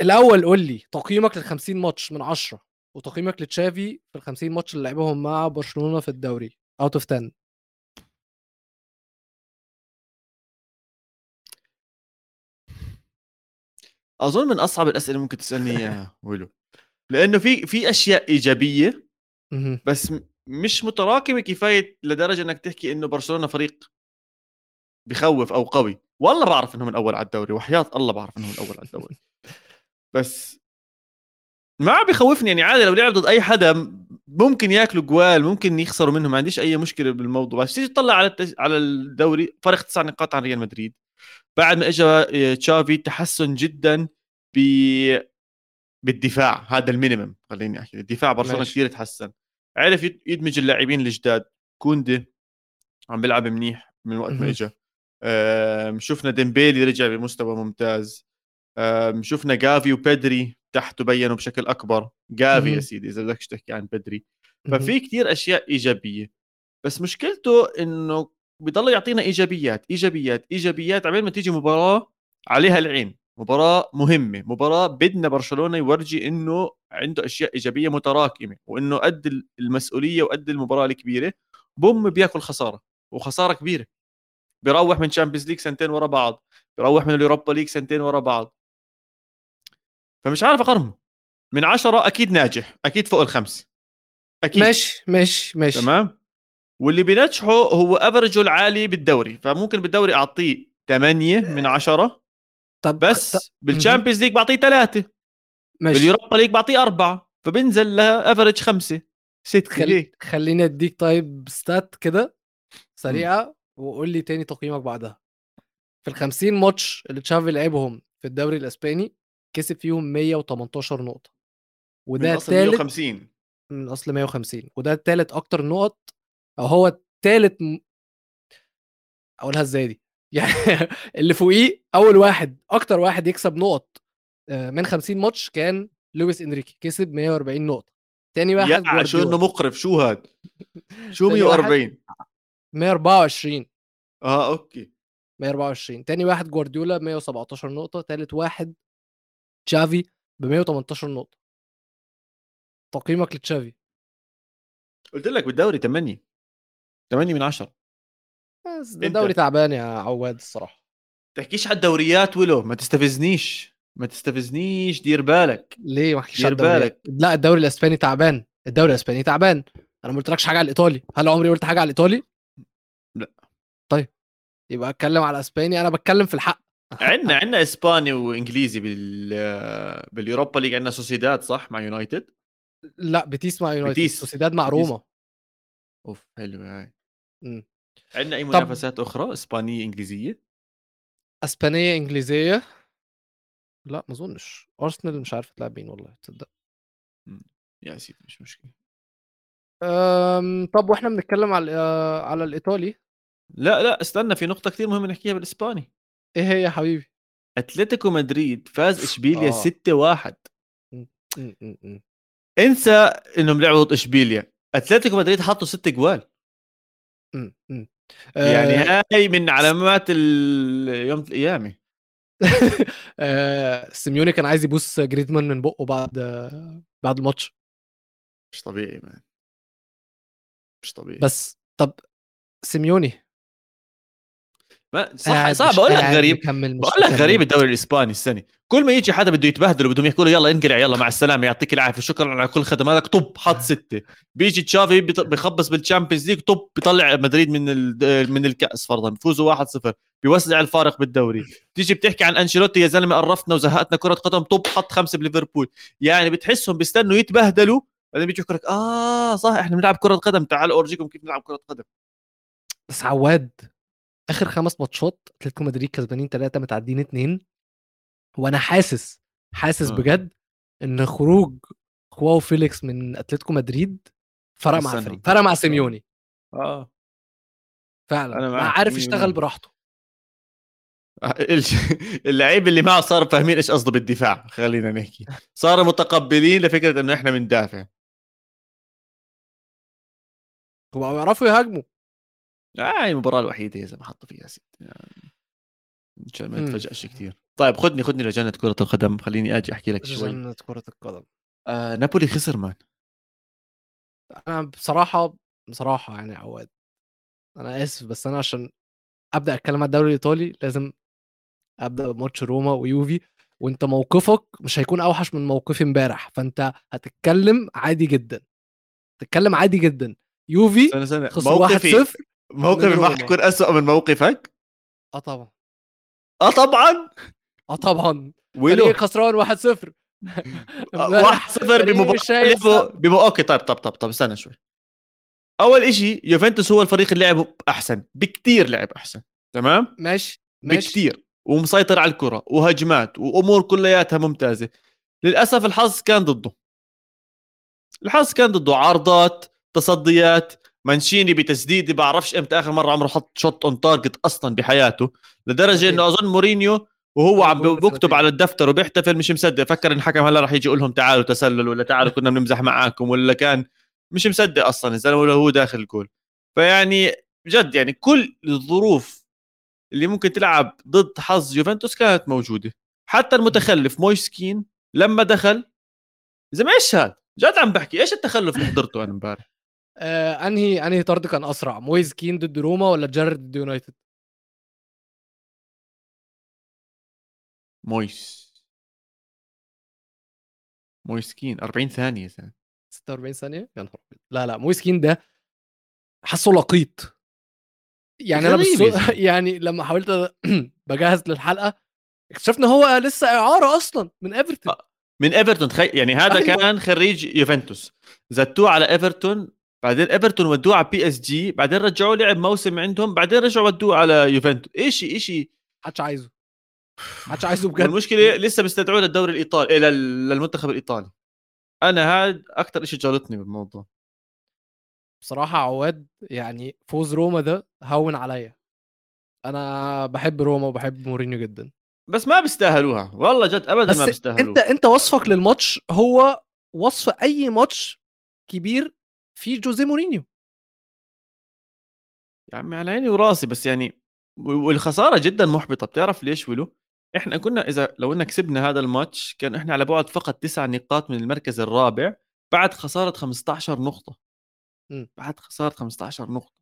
الأول قول لي تقييمك لل 50 ماتش من 10 وتقييمك لتشافي في ال 50 ماتش اللي لعبهم مع برشلونة في الدوري out of 10 أظن من أصعب الأسئلة ممكن تسألني إياها ولو لأنه في في أشياء إيجابية. بس م- مش متراكمة كفاية لدرجة إنك تحكي إنه برشلونة فريق بخوف أو قوي. والله بعرف انهم الأول على الدوري وحياة الله بعرف انهم الأول على الدوري. بس ما بخوفني يعني عادي لو لعب ضد أي حدا ممكن ياكلوا جوال ممكن يخسروا منهم ما عنديش أي مشكلة بالموضوع. بس تيجي تطلع على التج... على الدوري فرق تسع نقاط عن ريال مدريد. بعد ما اجى آه، تشافي تحسن جدا ب بالدفاع. هذا ال minimum خليني أحكي. الدفاع برشلونة. كثير تحسن. عرف يد- يدمج اللاعبين الجداد. كوندي عم بيلعب منيح من وقت ما. اجى شفنا ديمبيلي رجع بمستوى ممتاز. شفنا جافي وبيدري تحته بينوا بشكل أكبر. جافي يا. سيدي إذا بدك تحكي عن بدري. ففي كتير أشياء إيجابية. بس مشكلته إنه بضل يعطينا إيجابيات إيجابيات إيجابيات عبين ما تيجي مباراة عليها العين. مباراة مهمة مباراة بدنا برشلونة يورجي إنه عنده أشياء إيجابية متراكمة وإنه قد المسؤولية وقد المباراة الكبيرة. بوم بياكل خسارة وخسارة كبيرة. بيروح من Champions League سنتين ورا بعض بيروح من ال Europa League سنتين ورا بعض. فمش عارف اقيمه من عشرة أكيد ناجح أكيد فوق الخمس. أكيد. ماشي ماشي ماشي. تمام؟ واللي بينجحه هو افرجه العالي بالدوري. فممكن بالدوري أعطيه 8 من عشرة طب بس بال Champions League بعطيه ثلاثة ماشي. بال Europa League بعطيه أربعة. فبنزل ل average خمسة. ستة خل... خليني أديك طيب stats كده سريعة. وقول لي تاني تقييمك بعدها. في ال 50 ماتش اللي تشافي لعبهم في الدوري الإسباني كسب فيهم 118 نقطة. من وده اصل الثالث 150 من أصل 150 وده الثالث أكتر نقط أو هو الثالث م... أقولها إزاي دي؟ يعني اللي فوقيه أول واحد أكتر واحد يكسب نقط آه، من 50 ماتش كان لويس إنريكي كسب 140 نقطة. تاني واحد يا شو انه مقرف شو هاد؟ شو تاني واحد 140 124 آه أوكي. 124 تاني واحد جوارديولا 117 نقطة تالت واحد تشافي ب 118 نقطة. تقييمك لتشافي. قلت لك بالدوري 8 8 من 10 بس ده أنت. دوري تعبان يا عواد الصراحة. تحكيش على الدوريات ولو ما تستفزنيش. ما تستفزنيش دير بالك. ليه ما حكيش دير بالك. لا الدوري الإسباني تعبان. الدوري الإسباني تعبان. أنا ما قلتلكش حاجة على الإيطالي. هل عمري قلت حاجة على الإيطالي؟ لا. يبقى أتكلم على الاسباني أنا بتكلم في الحق. عندنا عندنا إسباني وإنجليزي بال بال Europa League. عندنا سوسيداد صح؟ مع يونايتد؟ لا بيتيس مع يونايتد. سوسيداد مع. روما. أوف حلوة هاي مم. عندنا أي طب- منافسات أخرى؟ إسبانية إنجليزية؟ إسبانية إنجليزية. لا ما أظنش. أرسنال مش عارف تلعب مين والله تصدق. يا سيدي مش مشكلة. أم، طب وإحنا بنتكلم على آه، على الإيطالي؟ لا لا استنى في نقطة كثير مهمة نحكيها بالإسباني. إيه هي يا حبيبي؟ أتلتيكو مدريد فاز إشبيليا آه. 6-1 م- م- م. انسى إنهم لعبوا ضد إشبيليا. أتلتيكو مدريد حطوا ست جوال. يعني آه، هاي من علامات يوم القيامة. آه، سيميوني كان عايز يبوس جريزمان من بقه بعد آه، بعد الماتش. مش طبيعي man مش طبيعي. بس طب سيميوني ما صح صعب أقول لك غريب بقول لك. غريب الدوري الإسباني السنة. كل ما يجي حدا بده يتبهدل وبدهم يحكوا له يلا انقلع يلا مع السلامة يعطيك العافية شكرا على كل خدماتك طب حط ستة. بيجي تشافي بخبص بال Champions League طب بيطلع مدريد من من الكأس فرضا. بيفوزوا 1-0 بيوسع الفارق بالدوري. تيجي بتحكي عن أنشيلوتي يا زلمة قرفتنا وزهقتنا كرة قدم طب حط خمسة بليفربول. يعني بتحسهم بيستنوا يتبهدلوا بعدين بيجي يحكوا لك آه صح إحنا بنلعب كرة قدم. تعالوا أورجيكم كيف نلعب كرة قدم. بس عواد آخر خمس ماتشات أتلتيكو مدريد كسبانين ثلاثة متعادلين اثنين وأنا حاسس حاسس آه. بجد إن خروج خواو فيليكس من أتلتيكو مدريد فرق مع. الفريق فرق مع سيميوني. آه. فعلا. معك عارف يشتغل بالمية. براحته. اللعيب اللي معه صاروا فاهمين إيش قصده بالدفاع خلينا نحكي. صاروا متقبلين لفكرة إنه إحنا بندافع. هو بيعرفوا يهاجموا. آه المباراة الوحيدة يا زلمة حطوا فيها ست يعني عشان ما مم. نتفاجئش كثير طيب خدني خدني لجنة كرة القدم. خليني أجي أحكي لك شوي. جنة كرة القدم. آه نابولي خسر مان. أنا بصراحة بصراحة يعني عواد أنا آسف بس أنا عشان أبدأ أتكلم على الدوري الإيطالي لازم أبدأ بماتش روما ويوفي. وأنت موقفك مش هيكون أوحش من موقفي امبارح. فأنت هتتكلم عادي جدا. تتكلم عادي جدا. يوفي سنه سنه خسر 1-0 موقفي ما. حيكون اسوء من موقفك؟ آه طبعا. آه طبعا! آه طبعا. ويلو خسران 1-0 امبارح 1-0 فريق بمباراه شايل لعبوا بم... أوكي طيب طب طب طب استنى شوي. أول إشي يوفنتوس هو الفريق اللي لعبه أحسن بكتير لعب أحسن تمام؟ ماشي ماشي. بكتير ومسيطر على الكرة وهجمات وأمور كلياتها ممتازة. للأسف الحظ كان ضده. الحظ كان ضده عارضات تصديات. مانشيني بتسديده بعرفش إمتى آخر مرة عمره حط shot on target أصلا بحياته لدرجة إنه أظن مورينيو وهو عم بكتب. على الدفتر وبيحتفل مش مصدق فكر ان الحكم هلأ راح يجي يقول لهم تعالوا تسلل ولا تعالوا كنا بنمزح معاكم ولا كان مش مصدق أصلا الزلمه ولا هو داخل الجول فيعني بجد يعني كل الظروف اللي ممكن تلعب ضد حظ يوفنتوس كانت موجودة. حتى المتخلف مويس كين لما دخل زي ما إيش هذا جد عم بحكي إيش التخلف اللي حضرته أنا امبارح؟ آه أنهي أنهي طرد كان أسرع مويز كين ضد روما ولا جيرارد ضد يونايتد مويس مويس كين 40 ثانية زين 46 ثانية يا نهار أبيض. لا لا مويز كين ده حاسه لقيط يعني أنا بس. يعني لما حاولت بجهز للحلقة اكتشفنا هو لسه إعارة أصلا من ايفرتون آه. من ايفرتون تخي... يعني هذا أيوة. كان خريج يوفنتوس زتوه على ايفرتون بعدين إيفرتون ودوه على PSG بعدين رجعوه لعب موسم عندهم بعدين رجعوا ودوه على يوفنتوس. إيش إيش محدش عايزه. محدش عايزه بجد. المشكلة لسه بيستدعوه للدوري الإيطالي إيه لل- للمنتخب الإيطالي. أنا هذا أكثر شيء جلطني بالموضوع. بصراحة عواد يعني فوز روما ده هون عليا. أنا بحب روما وبحب مورينيو جدا. بس ما بيستاهلوها. والله جد ابدا ما بيستاهلوها. أنت أنت وصفك للماتش هو وصف أي ماتش كبير فيه جوزيه مورينيو. يا عمي على عيني وراسي بس يعني والخسارة جدا محبطة. بتعرف ليش ولو؟ إحنا كنا إذا لو إنك كسبنا هذا الماتش كان إحنا على بعد فقط تسع نقاط من المركز الرابع بعد خسارة 15 نقطة. م. بعد خسارة 15 نقطة.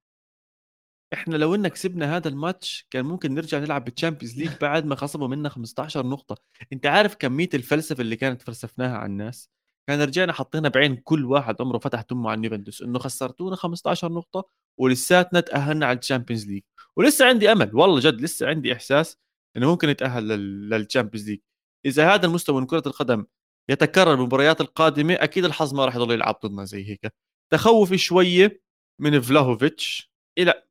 إحنا لو إنك كسبنا هذا الماتش كان ممكن نرجع نلعب بال Champions League بعد ما خصموا منا 15 نقطة. أنت عارف كمية الفلسفة اللي كانت فلسفناها على الناس؟ كان رجعنا حطينا بعين كل واحد عمره فتح تمه عن يوفنتوس إنه خسرتونا 15 نقطة ولساتنا تأهلنا على ال Champions League. ولسه عندي أمل والله جد لسه عندي إحساس إنه ممكن نتاهل لل Champions League. إذا هذا المستوى من كرة القدم يتكرر بالمباريات القادمة أكيد الحظ ما راح يضل يلعب ضدنا زي هيك. تخوفي شوية من فلاهوفيتش إلى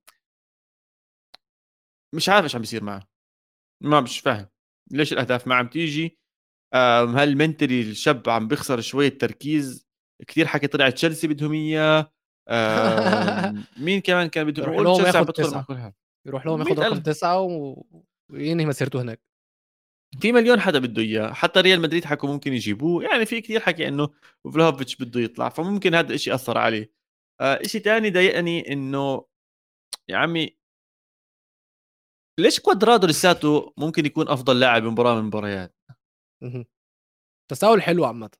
مش عارف إيش عم بيصير معه. ما مش فاهم. ليش الأهداف ما عم تيجي؟ هل mentally الشاب عم بيخسر شوية تركيز؟ كثير حكي طلع تشيلسي بدهم إياه. مين كمان كان بده يروح لهم ياخذ تسعة. يروح لهم ياخذ رقم تسعة وينهي مسيرته هناك. في مليون حدا بده إياه. حتى ريال مدريد حكوا ممكن يجيبوه. يعني في كثير حكي إنه فلوفيتش بده يطلع فممكن هذا الشيء أثر عليه. آه شيء ثاني ضايقني إنه يا عمي ليش كوادرادو لساته ممكن يكون أفضل لاعب بمباراه من المباريات تساؤل حلو عامه.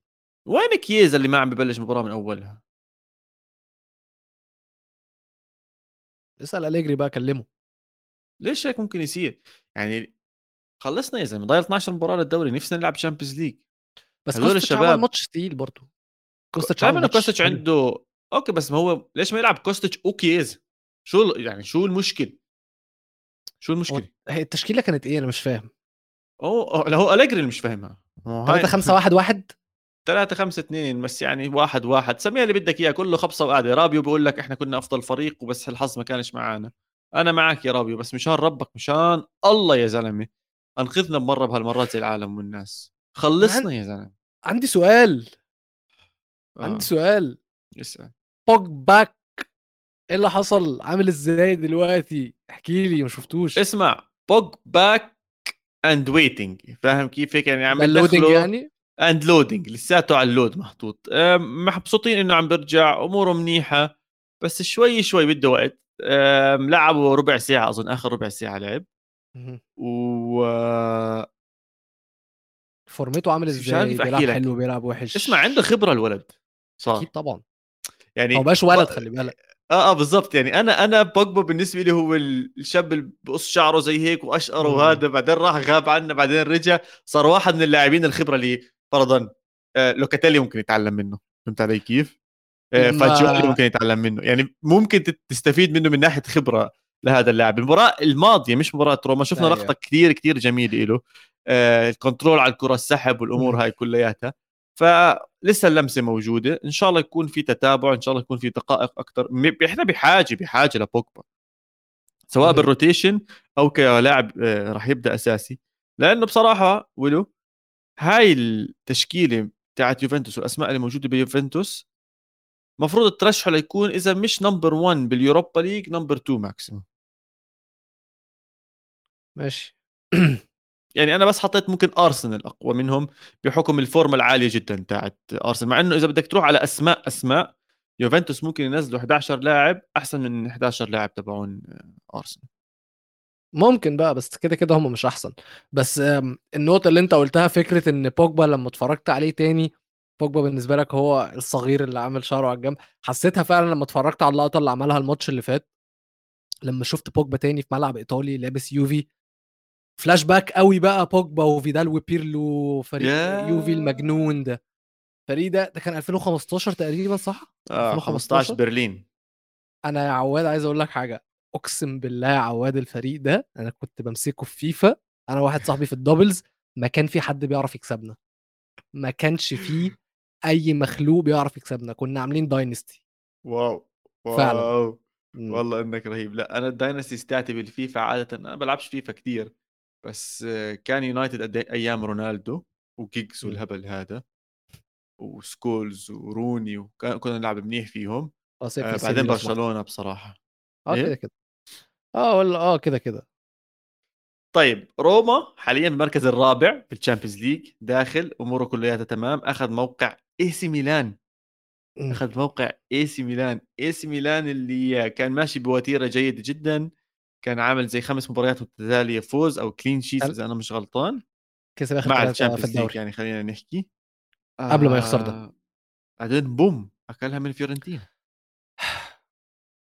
وين كييزا اللي ما عم ببلش مباراة من أولها؟ اسأل أليجري بقى كلمه. ليش هيك ممكن يصير؟ يعني خلصنا يا زلمة ضايل 12 مباراة للدوري نفسنا نلعب Champions League بس هذول الشباب عمل ماتش ثقيل برضه كوستش عمل كوستش عنده أوكي بس ما هو ليش ما يلعب كوستش وكيز شو يعني شو المشكل؟ شو المشكلة؟ هي التشكيلة كانت إيه؟ أنا مش فاهم. أوه هو اليجري اللي مش فاهمها. 3 5 1 1 3 5 2 بس يعني واحد واحد. سميها اللي بدك إياه كله خبصة وقعده رابيو بيقول لك إحنا كنا أفضل فريق وبس الحظ ما كانش معانا. أنا معك يا رابيو بس مشان ربك مشان الله يا زلمة. أنقذنا بمرة بهالمرات زي العالم والناس. خلصنا يا زلمة. عندي سؤال. آه. عندي سؤال. اسأل. بوجبا إيه اللي حصل؟ عامل إزاي دلوقتي؟ احكي لي ما شفتوش. اسمع بوجبا and waiting فاهم كيف هيك؟ يعني عم loading يعني؟ and loading لساته على ال load محطوط. مبسوطين إنه عم بيرجع أموره منيحة بس شوي شوي بده وقت. لعبوا ربع ساعة أظن آخر ربع ساعة لعب. و فورمته عامل إزاي؟ بيلعب حلو بيلعب وحش. اسمع عنده خبرة الولد. صار أكيد طبعا. يعني هو مبقاش ولد خلي بالك. آه آه بالضبط. يعني أنا أنا بوجبا بالنسبة لي هو الشاب اللي بقص شعره زي هيك وأشقر وهذا بعدين راح غاب عنا بعدين رجع صار واحد من اللاعبين الخبرة اللي فرضا آه لوكاتيلي ممكن يتعلم منه. فهمت علي كيف؟ آه فاجيولي ممكن يتعلم منه. يعني ممكن تستفيد منه من ناحية خبرة لهذا اللاعب. المباراة الماضية مش مباراة روما شفنا أيوه. لقطة كثير كثير جميلة له. آه ال control على الكرة السحب والأمور هاي كلياتها. فلسه اللمسة موجودة. إن شاء الله يكون في تتابع إن شاء الله يكون في دقائق أكثر إحنا بحاجة بحاجة لبوجبا. سواء بال rotation أو كلاعب آه، راح يبدأ أساسي. لأنه بصراحة ولو هاي التشكيلة بتاعت يوفنتوس والأسماء اللي موجودة بيوفنتوس المفروض الترشح ليكون إذا مش number 1 بال Europa League number 2 maximum ماشي. يعني أنا بس حطيت ممكن ارسنال أقوى منهم بحكم الفورمة العالية جدا تاعت ارسنال مع إنه إذا بدك تروح على أسماء أسماء يوفنتوس ممكن ينزلوا 11 لاعب أحسن من 11 لاعب تبعون ارسنال ممكن بقى بس كده كده هم مش أحسن. بس النقطة اللي أنت قلتها فكرة إن بوجبا لما اتفرجت عليه تاني بوجبا بالنسبة لك هو الصغير اللي عامل شعره على الجنب. حسيتها فعلا لما اتفرجت على اللقطة اللي عملها الماتش اللي فات لما شفت بوجبا تاني في ملعب إيطالي لابس يوفي. فلاش باك قوي بقى بوجبا وفيدال وبيرلو فريق yeah. يوفي المجنون ده. الفريق ده ده كان 2015 تقريبا صح؟ آه 2015 برلين. أنا يا عواد عايز أقول لك حاجة. أقسم بالله يا عواد الفريق ده أنا كنت بمسكه في فيفا. أنا واحد صاحبي في ال doubles ما كان في حد بيعرف يكسبنا. ما كانش فيه أي مخلوق بيعرف يكسبنا. كنا عاملين dynasty واو واو. فعلا والله إنك رهيب. لا أنا ال dynasty بتاعتي بالفيفا عاده. أنا بلعبش فيفا كثير بس كان يونايتد إيه؟ أيام رونالدو وجيجز إمم. والهبل هذا وسكولز وروني وكنا نلعب منيح فيهم آه, آه بعدين برشلونة بصراحة. آه إيه؟ كده كده. آه ولا آه كده كده. طيب روما حاليا المركز الرابع في الشامبيونز ليج داخل أموره كلياتها تمام أخذ موقع إي سي ميلان. إمم. أخذ موقع إي سي ميلان. إي سي ميلان اللي كان ماشي بوتيرة جيدة جدا. كان عامل زي خمس مباريات متتاليه فوز أو clean sheet إذا أنا مش غلطان. كسب آخر مع الشامبيونز ليج يعني خلينا نحكي. قبل ما يخسر ده. آه، بعدين boom أكلها من فيورنتينا.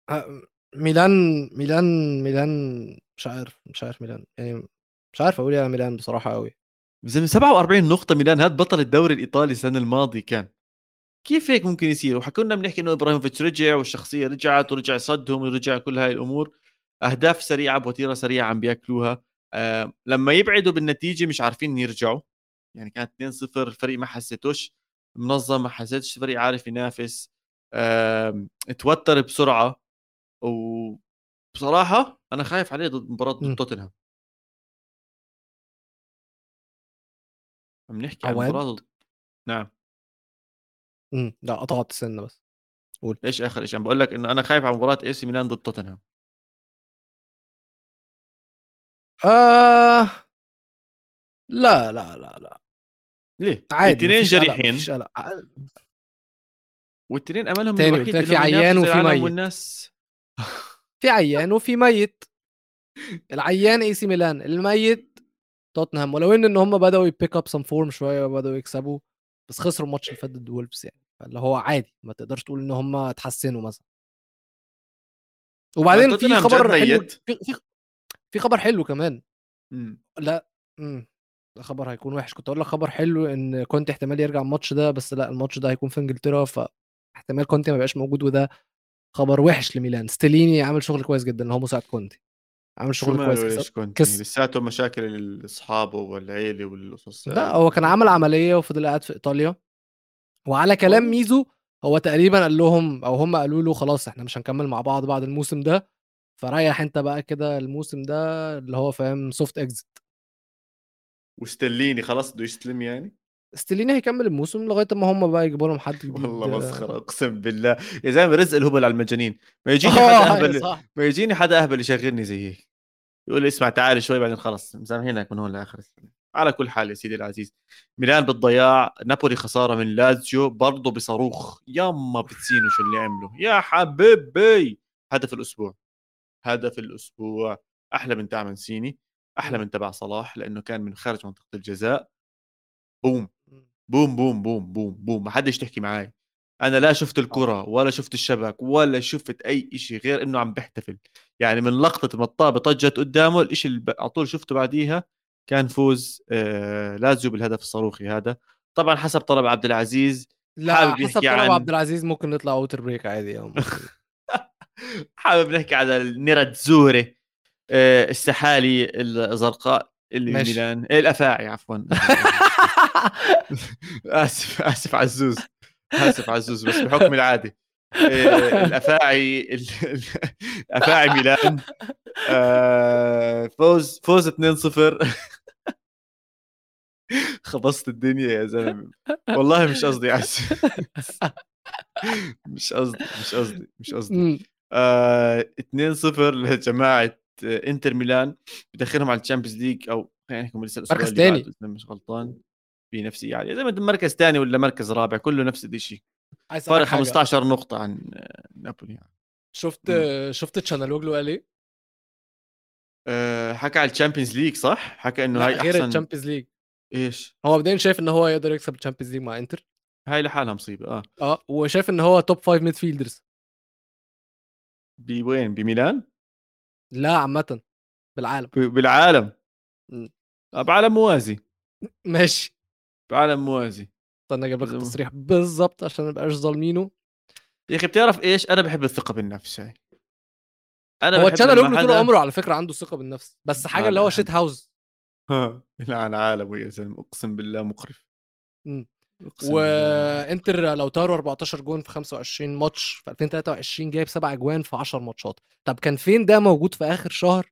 آه، ميلان ميلان ميلان مش عارف مش عارف ميلان يعني مش عارف أقول إيه على ميلان بصراحة قوي زلمه 47 نقطة ميلان هاد بطل الدوري الإيطالي السنة الماضية كان. كيف هيك ممكن يصير؟ وحكونا بنحكي إنه إبراهيموفيتش رجع والشخصية رجعت ورجع صدهم ورجع كل هاي الأمور. أهداف سريعة بوتيرة سريعة عم بياكلوها. آه لما يبعدوا بالنتيجة مش عارفين يرجعوا. يعني كانت 2-0 الفريق ما حسيتوش. منظم ما حسيتش الفريق عارف ينافس. آه توتر بسرعة. وبصراحة أنا خايف عليه ضد مباراة ضد توتنهام. عم نحكي عن مباراة نعم. امم لا قطعت السنة بس. قول. إيش آخر شيء عم بقول لك إنه أنا خايف على مباراة إي سي ميلان ضد توتنهام. آه. لا لا لا لا. ليه؟ عادي الاثنين جريحين. والاثنين أملهم الوحيد في عيان وفي ميت. والناس. في عيان وفي ميت. العيان اي سي ميلان الميت توتنهام. ولو إن إن هم بدأوا ي pick up some form شوية وبداوا يكسبوا بس خسروا الماتش اللي فات ضد وولفز يعني. فاللي هو عادي ما تقدرش تقول إن هم اتحسنوا مثلا. وبعدين في خبر حلو في, في, خبر حلو كمان. مم. لا إمم خبر هيكون وحش. كنت أقول لك خبر حلو إن كنت احتمال يرجع الماتش ده بس لا الماتش ده هيكون في إنجلترا فاحتمال كونتي ما يبقاش موجود وده خبر وحش لميلان. ستيليني عامل شغل كويس جدا هو مساعد كونتي. عامل شغل كويس كونتي كس... لساته مشاكل اصحابه والعيلة والقصص لا هو كان عمل عملية وفضل قاعد في إيطاليا. وعلى كلام ميزو هو تقريبا قال لهم أو هم قالوا له خلاص إحنا مش هنكمل مع بعض بعد الموسم ده. فريح انت بقى كده الموسم ده اللي هو فاهم soft exit وستليني خلاص بده يستلم يعني؟ ستليني هيكمل الموسم لغاية ما هم بقى يجيبوا لهم حد جديد. والله مسخرة اقسم بالله. يا زلمة رزق الهبل على المجانين. ما يجيني حدا أهبل ما يجيني حدا أهبل يشغلني زي هيك. يقول لي اسمع تعال شوي بعدين خلص مسامحينك من هون لآخر السنة. على كل حال يا سيدي العزيز ميلان بالضياع نابولي خسارة من لازيو برضه بصاروخ. يما بتسينو شو اللي عمله يا حبيبي! هدف الأسبوع. هدف الأسبوع أحلى من تاع منسيني أحلى من تبع صلاح لأنه كان من خارج منطقة الجزاء. بوم. بوم بوم بوم بوم بوم ما حدش تحكي معي أنا لا شفت الكرة ولا شفت الشبك ولا شفت أي شيء غير إنه عم بيحتفل. يعني من لقطة ما الطابه طجت قدامه الشيء اللي على طول شفته بعديها كان فوز آه لازيو بالهدف الصاروخي هذا. طبعا حسب طلب عبد العزيز لا حسب طلب عن... عبد العزيز ممكن نطلع out of break عادي حابب نحكي على النيراتزوري آه السحالي الزرقاء اللي ماشي. ميلان. إيه الأفاعي عفوا. آسف آسف عزوز. آسف عزوز بس بحكم العادي إيه، الأفاعي الافاعي ميلان آه، فوز فوز 2-0 خبصت الدنيا يا زلمة. والله مش قصدي عز مش قصدي مش قصدي مش قصدي. آه 2-0 لجماعة انتر ميلان بدخلهم على الشامبيونز ليج أو خلينا نحكي لسه مركز ثاني مش غلطان في نفسي عاليه زي ما مركز ثاني ولا مركز رابع كله نفس الشيء فرق 15 نقطة عن نابولي يعني. شفت م. شفت تشالهانوجلو قال إيه؟ أه حكى على الشامبيونز ليج صح؟ حكى إنه هاي أحسن غير الشامبيونز ليج إيش؟ هو مبدئيا شايف ان هو يقدر يكسب الشامبيونز ليج مع إنتر هاي لحالها مصيبة آه آه وشايف ان هو top five midfielders وين؟ بميلان؟ لا عامة بالعالم. بالعالم. م. آه، بعالم موازي. ماشي. بعالم موازي. استنى أجيب لك التصريح بالظبط عشان ما نبقاش ظالمينه. يا أخي بتعرف إيش؟ أنا بحب الثقة بالنفس هاي أنا هو تشالهانوجلو طول عمره على فكرة عنده ثقة بالنفس بس حاجة اللي هو shithouse ها لعن عالم يا زلمة أقسم بالله مقرف. وانتر لو طاروا 14 جون في 25 ماتش في 2023 جايب 7 أجوان في 10 ماتشات. طب كان فين ده موجود في آخر شهر؟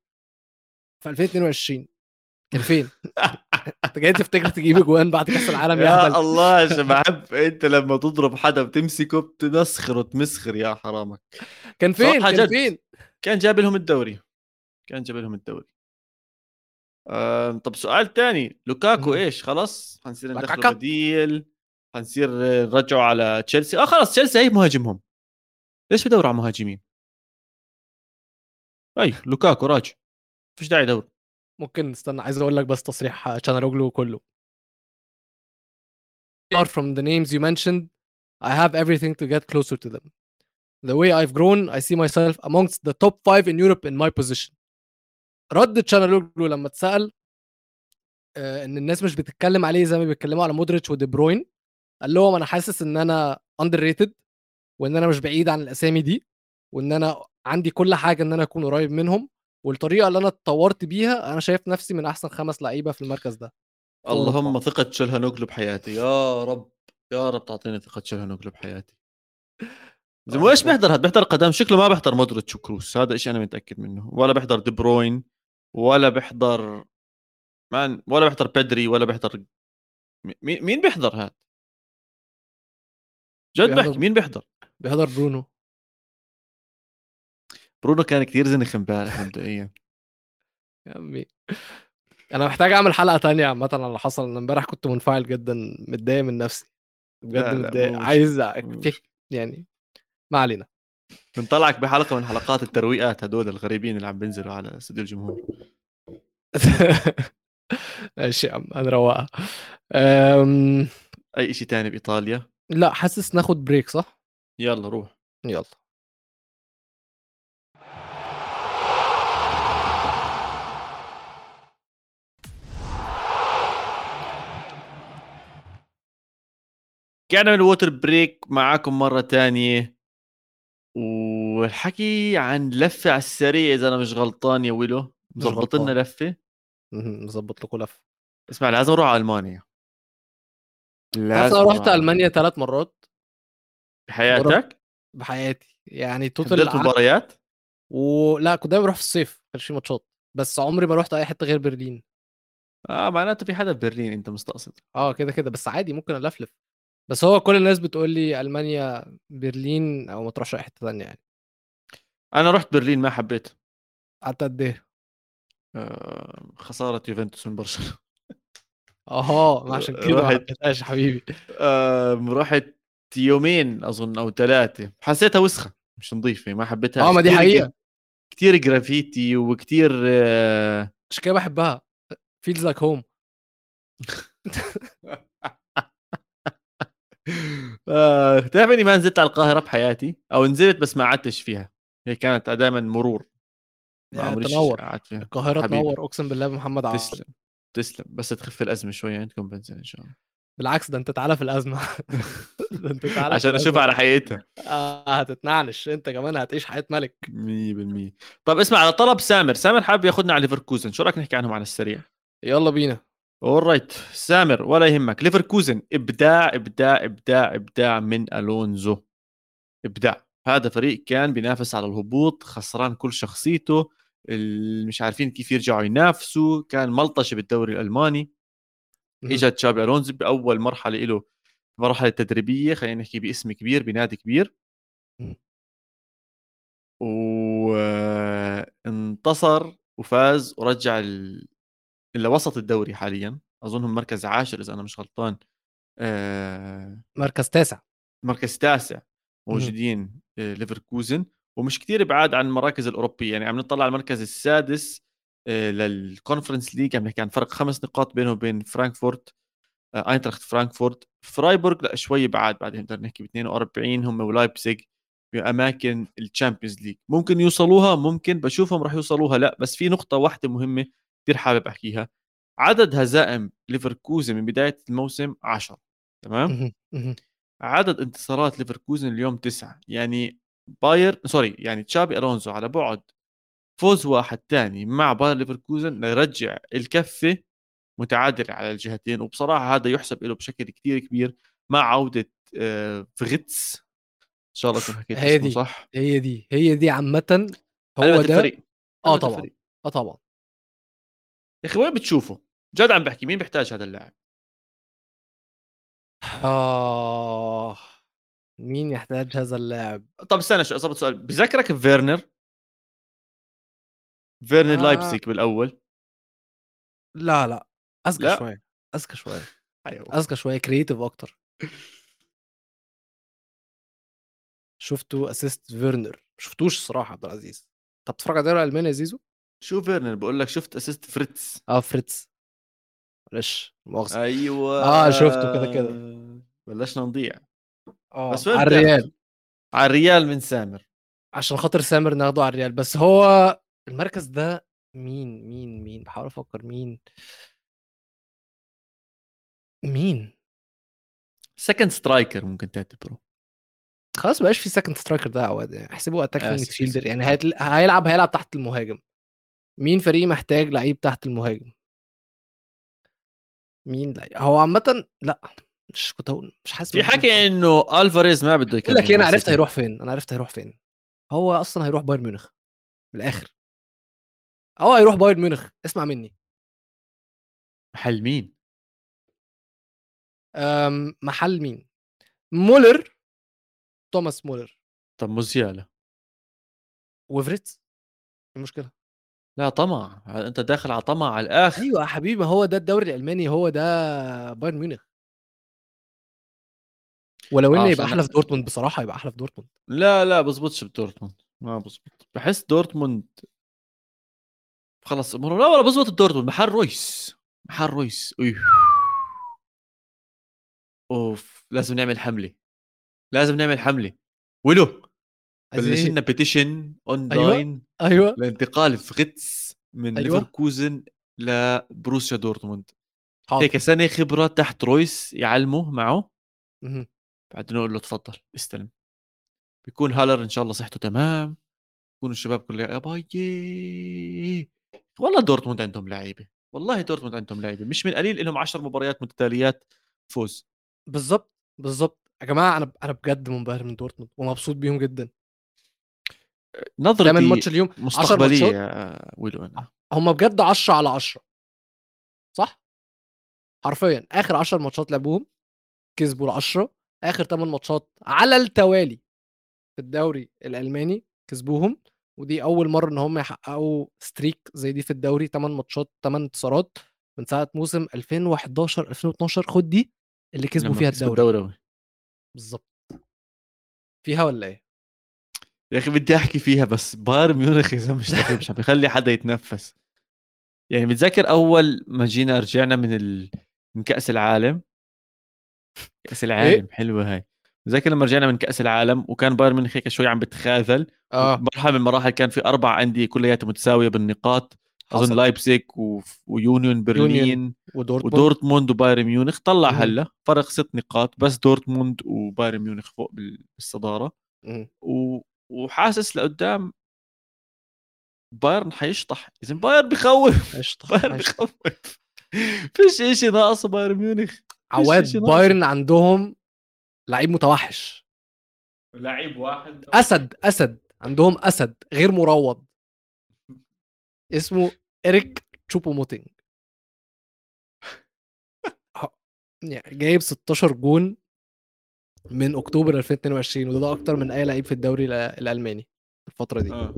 في 2022 كان فين؟ أنت جاي تفتكر تجيب أجوان بعد كأس العالم يا, يا الله يا بحب أنت لما تضرب حدا بتمسكه بتمسخر وتمسخر يا حرامك. كان فين؟ كان فين؟ كان جاب لهم الدوري. كان جاب لهم الدوري. آه، طب سؤال تاني. لوكاكو إيش؟ خلاص حنصير ندخل بديل. حنصير نرجعه على تشيلسي. آه خلاص تشيلسي هي مهاجمهم. ليش بدوروا على مهاجمين؟ أي لوكاكو راجع فيش داعي يدور. ممكن استنى عايز أقول لك بس تصريح تشالهانوجلو كله apart from the names you mentioned I have everything to get closer to them. The way I've grown I see myself amongst the top five in Europe in my position. رد تشالهانوجلو لما اتسأل آه، إن الناس مش بتتكلم عليه زي ما بيتكلموا على مودريتش ودي بروين قال لهم أنا حاسس إن أنا underrated وإن أنا مش بعيد عن الأسامي دي وإن أنا عندي كل حاجة إن أنا أكون قريب منهم والطريقة اللي أنا اتطورت بيها أنا شايف نفسي من أحسن خمس لعيبة في المركز ده. اللهم ثقة شلهانوغلو بحياتي. يا رب يا رب تعطيني ثقة شلهانوغلو بحياتي. زلمه إيش بيحضر هذا بيحضر قدام؟ شكله ما بيحضر مودريتش وكروس. هذا شيء أنا متأكد منه. ولا بيحضر دي بروين ولا بيحضر مان ولا بيحضر بيدري ولا بيحضر مين مين بيحضر هذا جد بيحضر- بحكي مين بيحضر؟ بيحضر برونو. برونو كان كثير زنخ امبارح مبدئيا. يا عمي. أنا محتاج أعمل حلقة تانية عامة على اللي حصل. أنا امبارح كنت منفعل جدا متضايق من نفسي. بجد متضايق. عايز يعني ما علينا. بنطلعك بحلقة من حلقات الترويقات هدول الغريبين اللي عم بينزلوا على استوديو الجمهور. ماشي يا عم هنروقها أم... أي شيء تاني بإيطاليا؟ لأ حاسس ناخد break صح؟ يلا روح. يلا. رجعنا من ال water break معاكم مرة تانية؟ والحكي عن لفة على السريع إذا أنا مش غلطان يا ويلو. مظبط لنا. لفة؟ مهم، نظبط لكم لفة. اسمع لازم أروح على ألمانيا. لازم أنا رحت ألمانيا ثلاث مرات؟ بحياتك بحياتي يعني توتال حضرت مباريات؟ ولا كنت دايما بروح في الصيف ما كانش في ماتشات بس عمري ما رحت أي حتة غير برلين. آه معناته في حدا ببرلين أنت مستقصد. آه كده كده بس عادي ممكن ألفلف. بس هو كل الناس بتقول لي ألمانيا برلين أو ما تروحش أي حتة ثانية يعني. أنا رحت برلين ما حبيت قعدت قد إيه؟ آه خسارة يوفنتوس من برشلونة. أها ما عشان كده ما يا حبيبي. آه رحت يومين أظن أو ثلاثة حسيتها وسخة مش نظيفة ما حبيتها آه ما دي حقيقة. كثير جرافيتي وكثير آه عشان كده بحبها. feels like home آه، تعرف اني ما نزلت على القاهرة بحياتي؟ أو نزلت بس ما قعدتش فيها. هي كانت دائما مرور. ما عمريش تنور. القاهرة. تنور أقسم بالله محمد عبد تسلم تسلم بس تخف الأزمة شوي عندكم بنزل إن شاء الله. بالعكس ده أنت تعالى في الأزمة. ده أنت تعالى عشان. اشوفها على حقيقتها. آه هتتنعنش. أنت كمان هتعيش حياة ملك. 100% طب اسمع على طلب سامر. سامر حابب ياخذنا على ليفركوزن. شو رأيك نحكي عنهم على السريع؟ يلا بينا. اورايت سامر ولا يهمك. ليفركوزن إبداع إبداع إبداع إبداع من ألونزو. إبداع. هذا فريق كان بينافس على الهبوط خسران كل شخصيته. مش عارفين كيف يرجعوا ينافسوا. كان ملطشة بالدوري الألماني. اجى تشابي ألونزو بأول مرحلة له مرحلة تدريبية خلينا نحكي باسم كبير بنادي كبير. وانتصر وفاز ورجع ال... إلى وسط الدوري حاليا. اظنهم مركز عاشر إذا أنا مش غلطان. آه... مركز تاسع. مركز تاسع. موجودين آه، ليفركوزن. ومش كتير بعاد عن المراكز الأوروبية يعني عم نطلع على المركز السادس لل Conference League عم نحكي عن فرق خمس نقاط بينه وبين فرانكفورت آه، أينتراخت فرانكفورت. فرايبورغ لا شوي بعاد بعد نقدر نحكي ب 42 هم ولايبزيج باماكن ال Champions League ممكن يوصلوها ممكن بشوفهم راح يوصلوها لا بس في نقطة واحدة مهمة كثير حابب أحكيها. عدد هزائم ليفركوزن من بداية الموسم 10 تمام. عدد انتصارات ليفركوزن اليوم تسعة يعني باير sorry يعني تشابي الونزو على بعد فوز واحد تاني مع باير ليفركوزن ليرجع الكفة متعادلة على الجهتين. وبصراحة هذا يحسب له بشكل كتير كبير مع عودة آه، فغيتس إن شاء الله اكون حكيت هي دي. صح؟ هي دي هي دي عامة هو ده. الفريق آه طبعا الفريق. آه طبعا. يا أخي وين بتشوفه؟ جد عم بحكي مين بيحتاج هذا اللاعب؟ آه مين يحتاج هذا اللاعب؟ طب استنى شو اضبط سؤال. بذكرك فيرنر؟ فيرنر آه. لايبسيك بالأول. لا لا. أذكى لا. شوية أذكى شوية أيوه. أذكى شوية creative أكتر. شفتوا assist فيرنر؟ شفتوش الصراحة عبد العزيز. طب بتتفرج على الدوري الألماني يا زيزو؟ شو فيرنر؟ بقول لك شفت assist فيرتز. آه فيرتز. معلش مؤاخذة. أيوه. آه، شفته كده كده. بلشنا نضيع. آه بس وين على؟ الريال. على الريال من سامر. عشان خاطر سامر ناخده على الريال. بس هو المركز ده مين مين مين؟ بحاول أفكر مين. مين؟ second striker ممكن تعتبره خلاص بقاش في second striker ده عواد. يعني احسبه attacking آسف. يعني هيتل... هيلعب هيلعب تحت المهاجم. مين فريق محتاج لعيب تحت المهاجم؟ مين لا هو عامة لا. مش كنت هقول مش حاسس في حكي إنه ألفاريز ما بده يكمل لك إيه، أنا عرفت. هيروح فين أنا عرفت هيروح فين. هو أصلا هيروح بايرن ميونخ من الآخر. هو هيروح بايرن ميونخ اسمع مني. محل مين؟ أم، محل مين؟ مولر توماس مولر. طب موزيالا وفيرتز؟ إيه المشكلة لا طمع. أنت داخل على طمع على الآخر. أيوه يا حبيبي هو ده الدوري الألماني هو ده بايرن ميونخ. ولو إنه آه، يبقى أحلى في دورتموند بصراحة يبقى أحلى في دورتموند. لا لا بزبطش بدورتموند. ما بزبط. بحس دورتموند خلص لا ولا بزبط دورتموند محل رويس. محل رويس. أوف. أوف لازم نعمل حملة. لازم نعمل حملة. ولو عايزين بلش؟ لنا petition أيوة. اونلاين أيوه. لانتقال فيرتز من أيوة. ليفركوزن لبروسيا دورتموند. هيك سنة خبرة تحت رويس يعلمه معه. مهم. بعدين نقول له تفضل استلم. بيكون هالر إن شاء الله صحته تمام يكونوا الشباب كلها يا باي والله دورتموند عندهم لعيبة والله دورتموند عندهم لعيبة مش من قليل لهم 10 مباريات متتاليات فوز. بالظبط بالظبط يا جماعة أنا أنا بجد منبهر من دورتموند ومبسوط بيهم جدا. نظرتي دايما ماتش اليوم 10 مستقبلية ويلو أنا. هم بجد 10 على 10 صح؟ حرفيا. آخر 10 ماتشات لعبوهم كسبوا ال 10 آخر 8 ماتشات على التوالي في الدوري الألماني كسبوهم ودي أول مرة إن هم يحققوا ستريك زي دي في الدوري 8 ماتشات 8 انتصارات من ساعة موسم 2011 2012 خد دي اللي كسبوا فيها الدوري. الدوري بالظبط. فيها ولا إيه؟ يا أخي بدي أحكي فيها بس بايرن ميونخ زلمة مش مش عم بيخلي حدا يتنفس. يعني متذكر أول ما جينا رجعنا من ال... من كأس العالم كأس العالم حلوة هاي. متذكر لما رجعنا من كأس العالم وكان بايرن ميونخ هيك شوي عم بتخاذل. آه. مرحلة من المراحل كان في أربع أندية كلياتها متساوية بالنقاط. أظن حصل. لايبزيج و... ويونيون برلين ودورتموند. ودورتموند وبايرن ميونخ. طلع. هلا فرق ست نقاط بس دورتموند وبايرن ميونخ فوق بال- بالصدارة. و... وحاسس لقدام بايرن حيشطح. اذا بايرن بخوف. بايرن. بخوف. فيش شيء ناقص بايرن ميونخ. عواد. بايرن عندهم لعيب متوحش. لعيب واحد. أسد أسد. عندهم أسد غير مروض. اسمه إريك تشوبو موتينج يعني جايب 16 جون من أكتوبر 2022 وده ده أكتر من أي لعيب في الدوري الألماني الفترة دي. آه.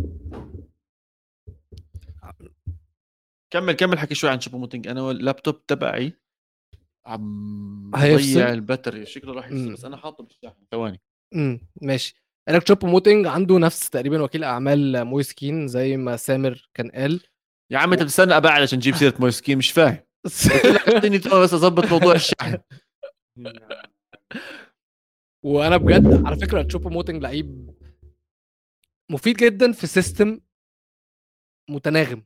كمل كمل حكي شوي عن شوبو موتينج أنا اللابتوب تبعي عم هيفصل؟ ضيع ال battery. شكله راح يفصل. بس أنا حاطه بالشاحن ثواني. امم ماشي. اريك تشوبو موتينج عنده نفس تقريبا وكيل أعمال مويسكين زي ما سامر كان قال. يا عم انت بتستنى أبعد عشان تجيب سيرة مويسكين مش فاهم. بس أظبط موضوع الشحن. وأنا بجد على فكرة تشوبو موتنج لعيب مفيد جدا في system متناغم.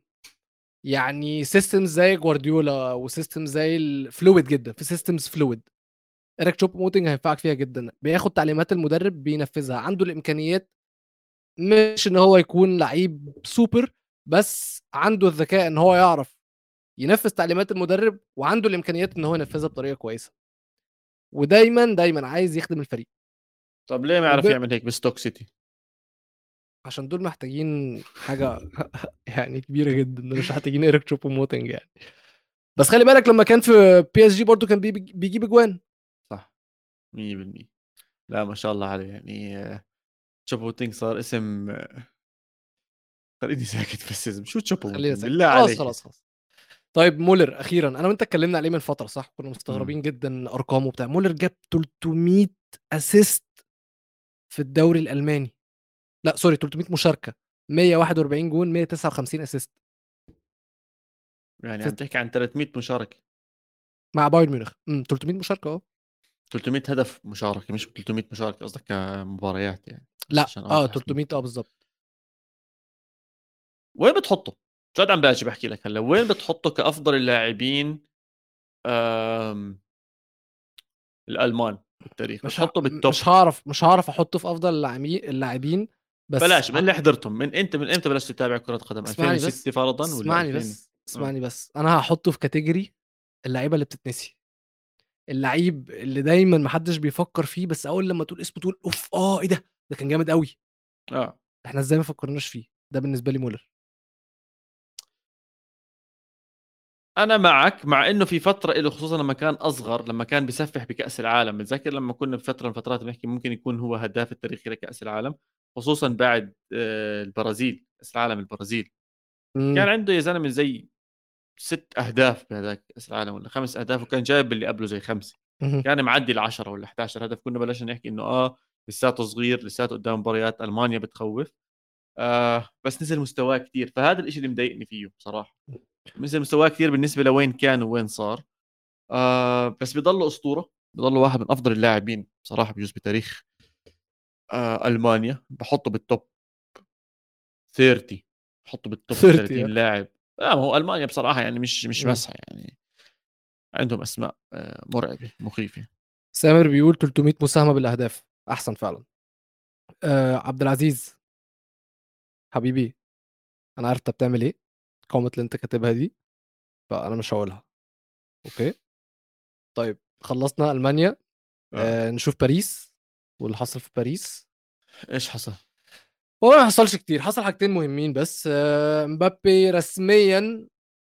يعني system زي جوارديولا وسيستم زي ال fluid جدا في systems fluid اريك تشوبو موتنج هينفعك فيها جدا. بياخد تعليمات المدرب بينفذها. عنده الإمكانيات مش إن هو يكون لعيب سوبر بس عنده الذكاء إن هو يعرف ينفذ تعليمات المدرب وعنده الإمكانيات إن هو ينفذها بطريقة كويسة. ودايما دايما عايز يخدم الفريق. طب ليه ما يعرف يعمل هيك بستوك سيتي؟ عشان دول محتاجين حاجة يعني كبيرة جدا مش محتاجين إيريك تشوبو موتنج يعني. بس خلي بالك لما كان في بي اس جي برضه كان بيجي- بيجيب أجوان. صح. 100% لا ما شاء الله عليه يعني تشوبو موتينج صار اسم خليني ساكت بس اسم شو تشوبو خلينا موتينج ساكت. بالله عليك. خلاص خلاص. طيب مولر أخيرا أنا وأنت اتكلمنا عليه من فترة صح؟ كنا مستغربين جدا أرقامه بتاع مولر جاب 300 assist في الدوري الألماني. لأ sorry 300 مشاركة 141 جون 159 assist يعني عم تحكي عن 300 مشاركة مع بايرن ميونخ امم 300 مشاركة آه 300 هدف مشاركة مش 300 مشاركة قصدك كمباريات يعني لأ آه أوضح. 300 آه بالظبط وين بتحطه؟ جد عم باجي بحكي لك هلأ وين بتحطه كأفضل اللاعبين آم... الألمان بالتاريخ مش بتحطه. بال top مش هعرف مش هعرف أحطه في أفضل اللاعبين بس بلاش من اللي حضرتهم. من أنت من إمتى بلشت تتابع كرة قدم اسمعني 2006 بس. فرضا ولا اسمعني 2000 بس اسمعني بس. أنا هحطه في category اللعيبة اللي بتتنسي. اللعيب اللي دايما محدش بيفكر فيه بس أول لما تقول اسمه تقول أوف آه إيه ده؟ ده كان جامد قوي آه. إحنا إزاي ما فكرناش فيه؟ ده بالنسبة لي مولر. أنا معك مع إنه في فترة له خصوصا لما كان أصغر لما كان بيسفح بكأس العالم. بتذكر لما كنا بفتره من فترات بنحكي ممكن يكون هو هداف التاريخي لكأس العالم؟ خصوصا بعد آه، البرازيل كأس العالم البرازيل. كان عنده يا زلمة زي ست أهداف بهذاك كأس العالم ولا خمس أهداف وكان جايب اللي قبله زي خمسة. مهم. كان معدي ال 10 ولا 11 هدف. كنا بلشنا نحكي إنه آه لساته صغير لساته قدام مباريات ألمانيا بتخوف. آه بس نزل مستواه كثير فهذا الشيء اللي مضايقني فيه بصراحة. نزل مستواه كثير بالنسبة لوين كان ووين صار. آه بس بيضل أسطورة. بضل واحد من أفضل اللاعبين بصراحة بجوز بتاريخ آه ألمانيا بحطه بالتوب 30 بحطه بال top 30 30 آه. لاعب. لا ما هو ألمانيا بصراحة يعني مش مش. مسحه يعني عندهم أسماء آه، مرعبة مخيفة. سامر بيقول 300 مساهمة بالأهداف أحسن فعلا. آه عبد العزيز. حبيبي أنا عارف انت بتعمل إيه؟ ال comment اللي أنت كاتبها دي فأنا مش هقولها. okay؟ طيب خلصنا ألمانيا. آه. آه نشوف باريس. واللي حصل في باريس؟ إيش حصل؟ هو ما حصلش كتير حصل حاجتين مهمين بس آه مبابي رسميا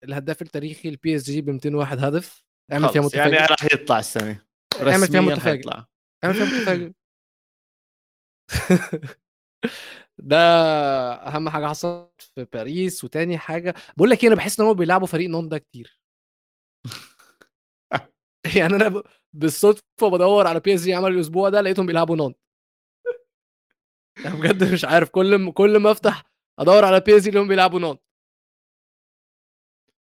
الهداف التاريخي البي اس جي ب 201 هدف أعمل فيها يعني متفاجئ. راح يطلع السنة. أعمل فيها متفاجئ. أعمل فيها متفاجئ. ده أهم حاجة حصلت في باريس وتاني حاجة بقول لك إيه أنا بحس إن هم بيلعبوا فريق نون ده كتير. يعني أنا ب- بالصدفة بدور على بي اس جي عمل الأسبوع ده لقيتهم بيلعبوا نون. أنا بجد مش عارف كل ما كل ما أفتح أدور على بي اس جي اللي هم بيلعبوا نون.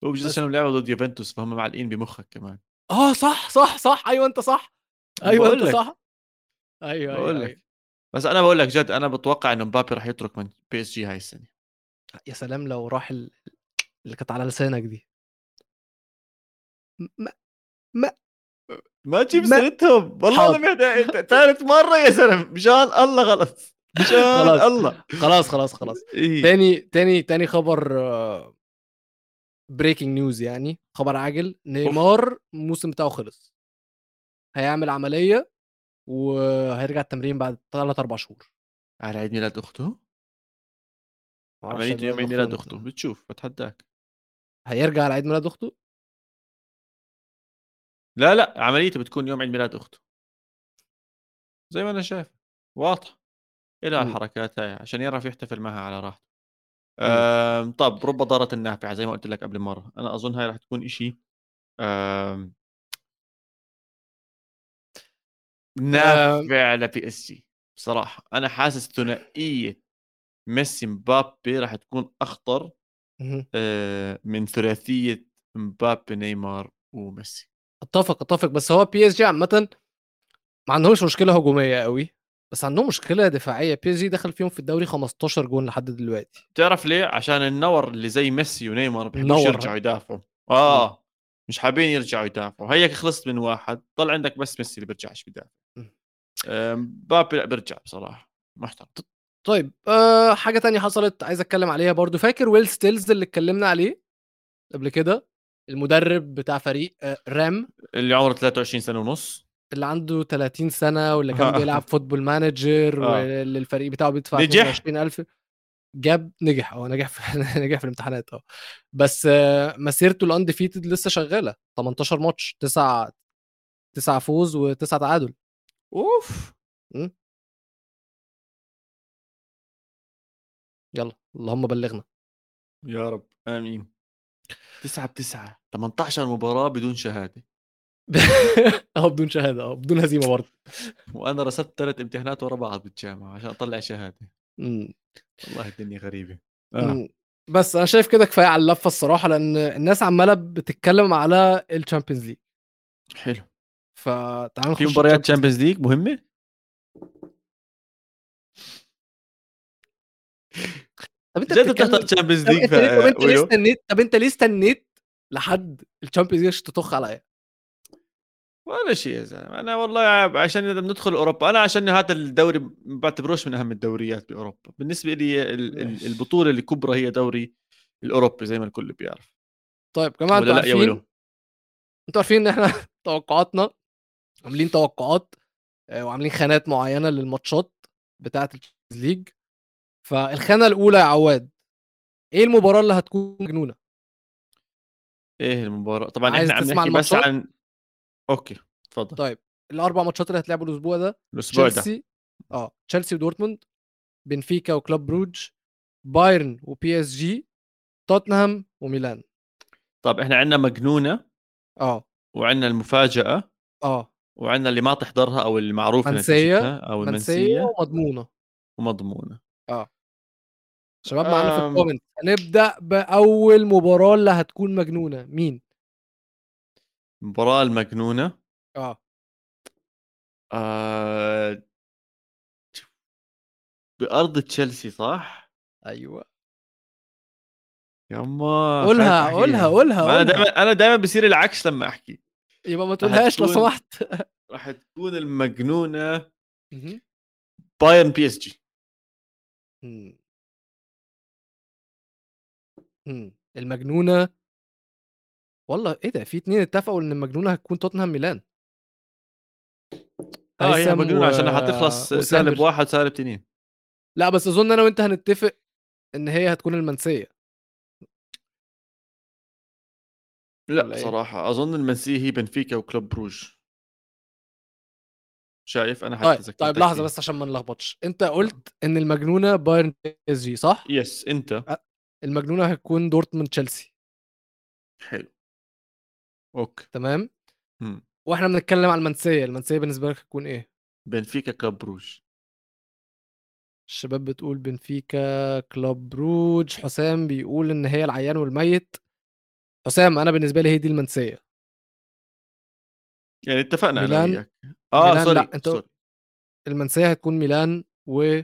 هو بس- عشان لعبوا ضد يوفنتوس فهم معلقين بمخك كمان. آه صح صح صح أيوه أنت صح. أيوه أنت. صح. أيوه بقول أيوه, لك. أيوة. بس أنا بقول لك جد أنا بتوقع انه مبابي راح يترك من بي اس جي هاي السنة. يا سلام لو راح ال- اللي كانت على لسانك دي. ما ما تجيب ما- سيرتهم. والله. العظيم دا- ثالث مرة يا زلمه مشان الله غلط مشان. الله. خلاص خلاص خلاص. إيه. تاني تاني تاني خبر breaking news يعني. خبر عاجل. نيمار الموسم بتاعه خلص. هيعمل عملية وهيرجع التمرين بعد 3 4 شهور. على عيد ميلاد أخته؟ عمليه عيد يوم عيد أخته ميلاد. اخته بتشوف بتحداك. هيرجع على عيد ميلاد أخته؟ لا لا عمليته بتكون يوم عيد ميلاد أخته زي ما أنا شايف واضح إلى. الحركات هاي عشان يعرف يحتفل معها على راحته مم. أم طب رب ضارة النافعة زي ما قلت لك قبل مرة أنا أظن هاي راح تكون إشي أم نافع لبي اس جي بصراحة أنا حاسس ثنائية ميسي مبابي راح تكون أخطر. أه، من ثلاثية مبابي نيمار وميسي أتفق أتفق. بس هو بي اس جي عامه ما عندهمش مشكلة هجومية قوي. بس عندهم مشكلة دفاعية. بي اس جي دخل فيهم في الدوري 15 جون لحد دلوقتي. تعرف ليه؟ عشان النور اللي زي ميسي ونيمار بيحبوش. يرجعوا يدافعوا. آه. مش حابين يرجعوا يدافعوا. هيك خلصت من واحد. طل عندك بس ميسي اللي بيرجعش بيدافع. أم، مبابي لا بيرجع بصراحة. محترم. طيب. أه حاجة تانية حصلت عايز أتكلم عليها برضو. فاكر ويل ستيلز اللي اتكلمنا عليه قبل كده؟ المدرب بتاع فريق آه، رام. اللي عمره 23 سنة ونص. اللي عنده 30 سنة واللي كان. بيلعب Football Manager آه. واللي الفريق بتاعه بيدفع نجح؟ 22000 جاب نجح. آه نجح في نجح في الامتحانات آه. بس آه، مسيرته ال undefeated لسه شغالة. 18 ماتش 9 9 فوز وتسعة تعادل. أوف! يلا اللهم بلغنا. يا رب. آمين. تسعة بتسعة. 18 مباراة بدون شهادة. اهو بدون شهادة آه بدون هزيمة برضه. وأنا رسبت ثلاث امتحانات ورا بعض بالجامعة عشان أطلع شهادة. مم. والله الدنيا غريبة. آه. مم. بس أنا شايف كده كفاية على اللفة الصراحة لأن الناس عمالة بتتكلم على ال Champions League حلو. فتعال في نخش مباريات ال Champions، Champions League مهمة؟ طب انت جد بتحضر Champions League طب انت ليه استنيت طب انت ليه استنيت لحد ال Champions League تطخ عليا؟ ولا شيء يا زلمة. أنا والله عشان إذا بندخل أوروبا أنا عشان هذا الدوري ما بعتبروش من أهم الدوريات بأوروبا. بالنسبة لي. البطولة الكبرى هي دوري الأوروبي زي ما الكل بيعرف. طيب ولا أنتوا لا يا عارفين أنتوا عارفين إن إحنا توقعاتنا عاملين توقعات آه، وعاملين خانات معينة للماتشات بتاعة ال Champions League فالخانة الأولى يا عواد إيه المباراة اللي هتكون مجنونة؟ إيه المباراة؟ طبعا عايز إحنا عم نحكي بس؟ عن okay تفضل طيب الأربع ماتشات اللي هتلعبوا الأسبوع ده الأسبوع ده. تشيلسي آه تشيلسي ودورتموند بنفيكا وكلوب بروج بايرن و PSG توتنهام وميلان. طب إحنا عندنا مجنونة آه. وعندنا المفاجأة آه. وعندنا اللي ما تحضرها أو المعروفه منسية، نتيجتها أو منسية المنسية. ومضمونة. ومضمونة. شباب معانا في. ال comment هنبدأ بأول مباراة اللي هتكون مجنونة مين المباراه المجنونة آه آه... بأرض تشيلسي صح؟ أيوه يما قولها، قولها،. قولها، أنا قولها. دايما أنا دايما بصير العكس لما أحكي يبقى ما تقولهاش لو سمحت راح تكون المجنونة. بايرن PSG مم. مم. المجنونة والله إيه ده في اتنين اتفقوا إن المجنونة هتكون توتنهام ميلان آه هي هيثم مجنونة و- عشان حتخلص وسامر. سالب واحد سالب اثنين لا بس أظن أنا وأنت هنتفق إن هي هتكون المنسية لأ ولا إيه؟ صراحة أظن المنسية هي بنفيكا وكلوب بروج شايف أنا حتى طيب ذكرتك طيب لحظة فيه. بس عشان ما نلخبطش أنت قلت إن المجنونة بايرن إس جي صح يس أنت المجنونة هتكون دورتموند تشيلسي. حلو. Okay. تمام؟ مم. وإحنا بنتكلم على المنسية المنسية بالنسبة لك هتكون إيه؟ بنفيكا كلوب بروج الشباب بتقول بنفيكا كلوب بروج حسام بيقول إن هي العيان والميت. حسام أنا بالنسبة لي هي دي المنسية. يعني اتفقنا ميلان- وياك. آه ميلان sorry لا، أنت- sorry المنسية هتكون ميلان و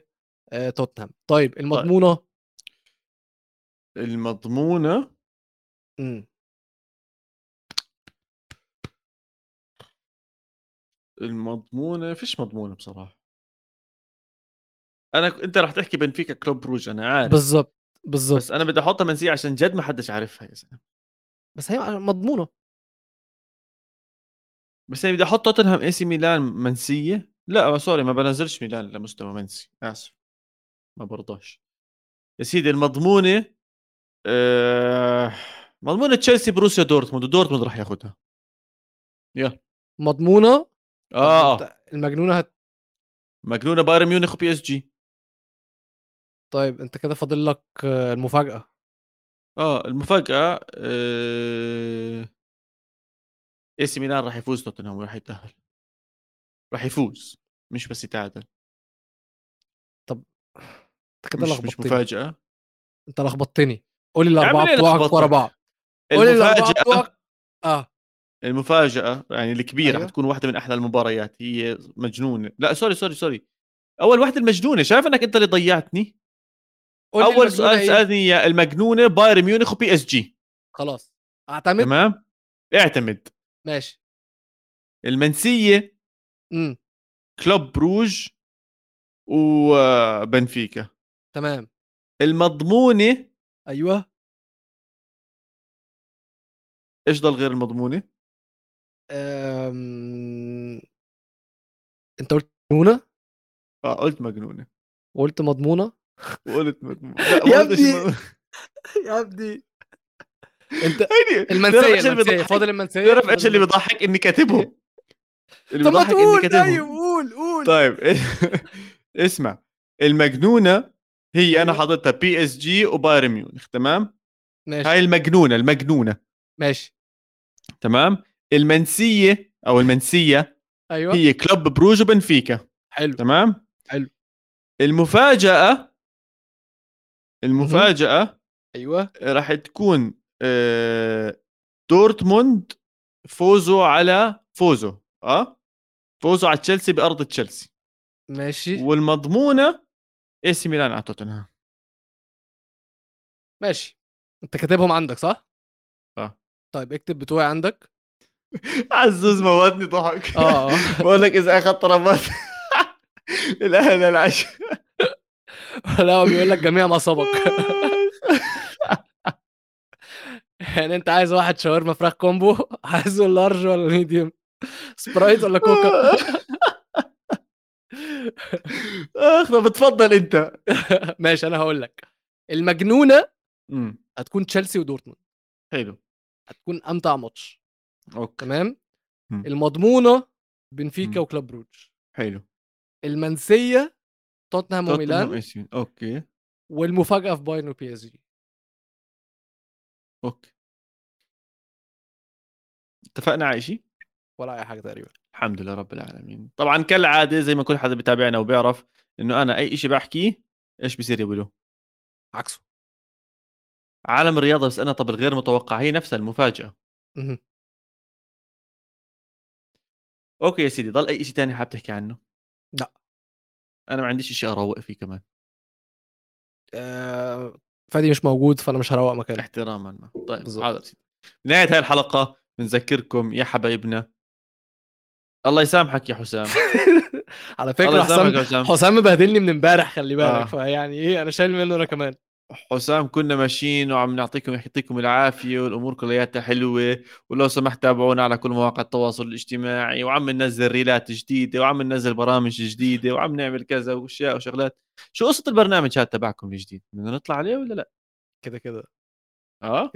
آه، توتنهام. طيب المضمونة. إمم. المضمونة فيش مضمونة بصراحة. أنا أنت رح تحكي بنفيكا كلوب بروج أنا عارف. بالظبط بالظبط بس أنا بدي أحطها منسيه عشان جد ما حدش عارفها يا زلمة. بس هي مضمونة. بس أنا بدي أحط توتنهام AC ميلان منسيه لا sorry ما بنزلش ميلان لمستوى منسي آسف. ما برضاش. يا سيدي المضمونة آه... مضمونة تشيلسي بروسيا دورتموند ودورتموند راح ياخذها يلا. مضمونة؟ طب آه. أنت المجنونة هت... مجنونة بايرن ميونخ و PSG. طيب أنت كده فاضل لك آه، المفاجأة. آه المفاجأة آه... AC ميلان راح يفوز توتنهام وراح يتأهل. راح يفوز مش بس يتعادل. أنت كده مش مش لخبطتني. مفاجأة. أنت لخبطتني. قولي الأربعة ليه بتوعك ورا؟ بعض. قولي المفاجأة. بتوعك. آه. المفاجأة يعني الكبيرة أيوة. حتكون واحدة من أحلى المباريات هي مجنونة. لا sorry sorry sorry. أول واحدة المجنونة شايف إنك أنت اللي ضيعتني؟ المجنونة سؤال إيه؟ سألني إياه المجنونة بايرن ميونخ و PSG. خلاص. أعتمد؟ تمام؟ اعتمد. ماشي. المنسية؟ امم. كلوب بروج وبنفيكا تمام. المضمونة؟ أيوه. إيش ضل غير المضمونه أم... أنت قلت مجنونة؟ آه قلت مجنونة. وقلت مضمونة؟ وقلت مجنونه يا ابني. يا ابني! أنت تعرف المنسية؟ فاضل المنسية تعرف إيش اللي. بيضحك؟ إني كاتبهم. اللي طب ما إني تقول كاتبهم. طيب قول قول. طيب اسمع. المجنونة هي أنا أيوة. حاططها PSG وبايرن ميونخ تمام؟ ماشي. هاي المجنونة المجنونة. ماشي. تمام؟ المنسية أو المنسية أيوه. هي كلوب بروج وبنفيكا. حلو. تمام؟ حلو. المفاجأة المفاجأة أيوه. راح تكون آه، دورتموند فوزوا على فوزوا آه؟ فوزوا على تشيلسي بأرض تشيلسي. ماشي. والمضمونة AC ميلان على توتنهام؟ ماشي. أنت كاتبهم عندك صح؟ آه. طيب اكتب بتوعي عندك. عزوز موتني ضحك. آه بقول لك إذا اخذ طلبات الاهل العشاء لا هو بيقول لك جميع ما سبق يعني أنت عايز واحد شاورما فراخ combo؟ عايزه large ولا medium سبرايت ولا كوكا اخ طب بتفضل انت. ماشي أنا هقول لك. المجنونة امم هتكون تشيلسي ودورتموند. حلو. هتكون أمتع ماتش. okay. تمام؟ مم. المضمونة بنفيكا مم. وكلاب بروج حلو. المنسية توتنهام وميلان. okay. والمفاجأة في بايرن وبي اس جي أوكي. اتفقنا على شيء ولا أي حاجة تقريبا. الحمد لله رب العالمين طبعا كالعادة زي ما كل حدا بيتابعنا وبيعرف إنه أنا أي شيء بحكيه إيش بصير يقولوا عكسه عالم الرياضة بس أنا طب الغير متوقع هي نفسها المفاجأة. أوكي يا سيدي ضل أي شيء تاني حابب تحكي عنه لا. أنا ما عنديش شيء أروق فيه كمان آه، فادي مش موجود فأنا مش هروق مكانه احتراما ما. طيب. حاضر نهاية هاي الحلقة بنذكركم يا حبايبنا الله يسامحك يا حسام. على فكرة حسام حسام. مبهدلني من امبارح خلي بالك. آه. فيعني إيه أنا شايل منه أنا كمان. حسام كنا ماشيين وعم نعطيكم يعطيكم العافية والأمور كلياتها حلوة ولو سمحت تابعونا على كل مواقع التواصل الاجتماعي وعم ننزل ريلات جديدة وعم ننزل برامج جديدة وعم نعمل كذا وأشياء وشغلات. شو قصة البرنامج هذا تبعكم الجديد؟ بدنا نطلع عليه ولا لا؟ كده كده. آه؟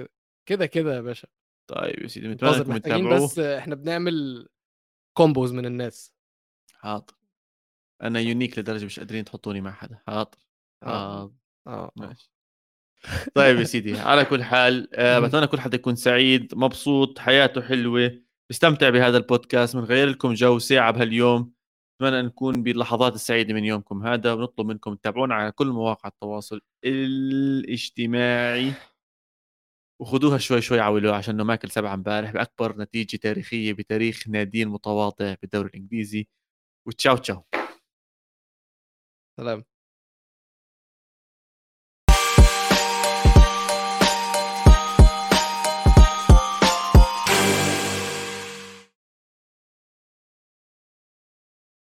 كده كده يا باشا. طيب يا سيدي محتاجين تتابعوه. بس إحنا بنعمل كومبوز من الناس. حاضر. أنا يونيك لدرجة مش قادرين تحطوني مع حدا حاضر. آه. حاضر آه. ماشي. طيب يا سيدي على كل حال آه. بتمنى كل حدا يكون سعيد مبسوط حياته حلوة. بيستمتع بهذا البودكاست بنغير لكم جو ساعة بهاليوم. اتمنى أن نكون باللحظات السعيدة من يومكم هذا ونطلب منكم تتابعونا على كل مواقع التواصل الاجتماعي. وخذوها شوي شوي عولوها عشان إنه ماكل سبعة امبارح. باكبر نتيجة تاريخية بتاريخ نادين متواضع بالدوري الإنجليزي. وتشاو تشاو. سلام.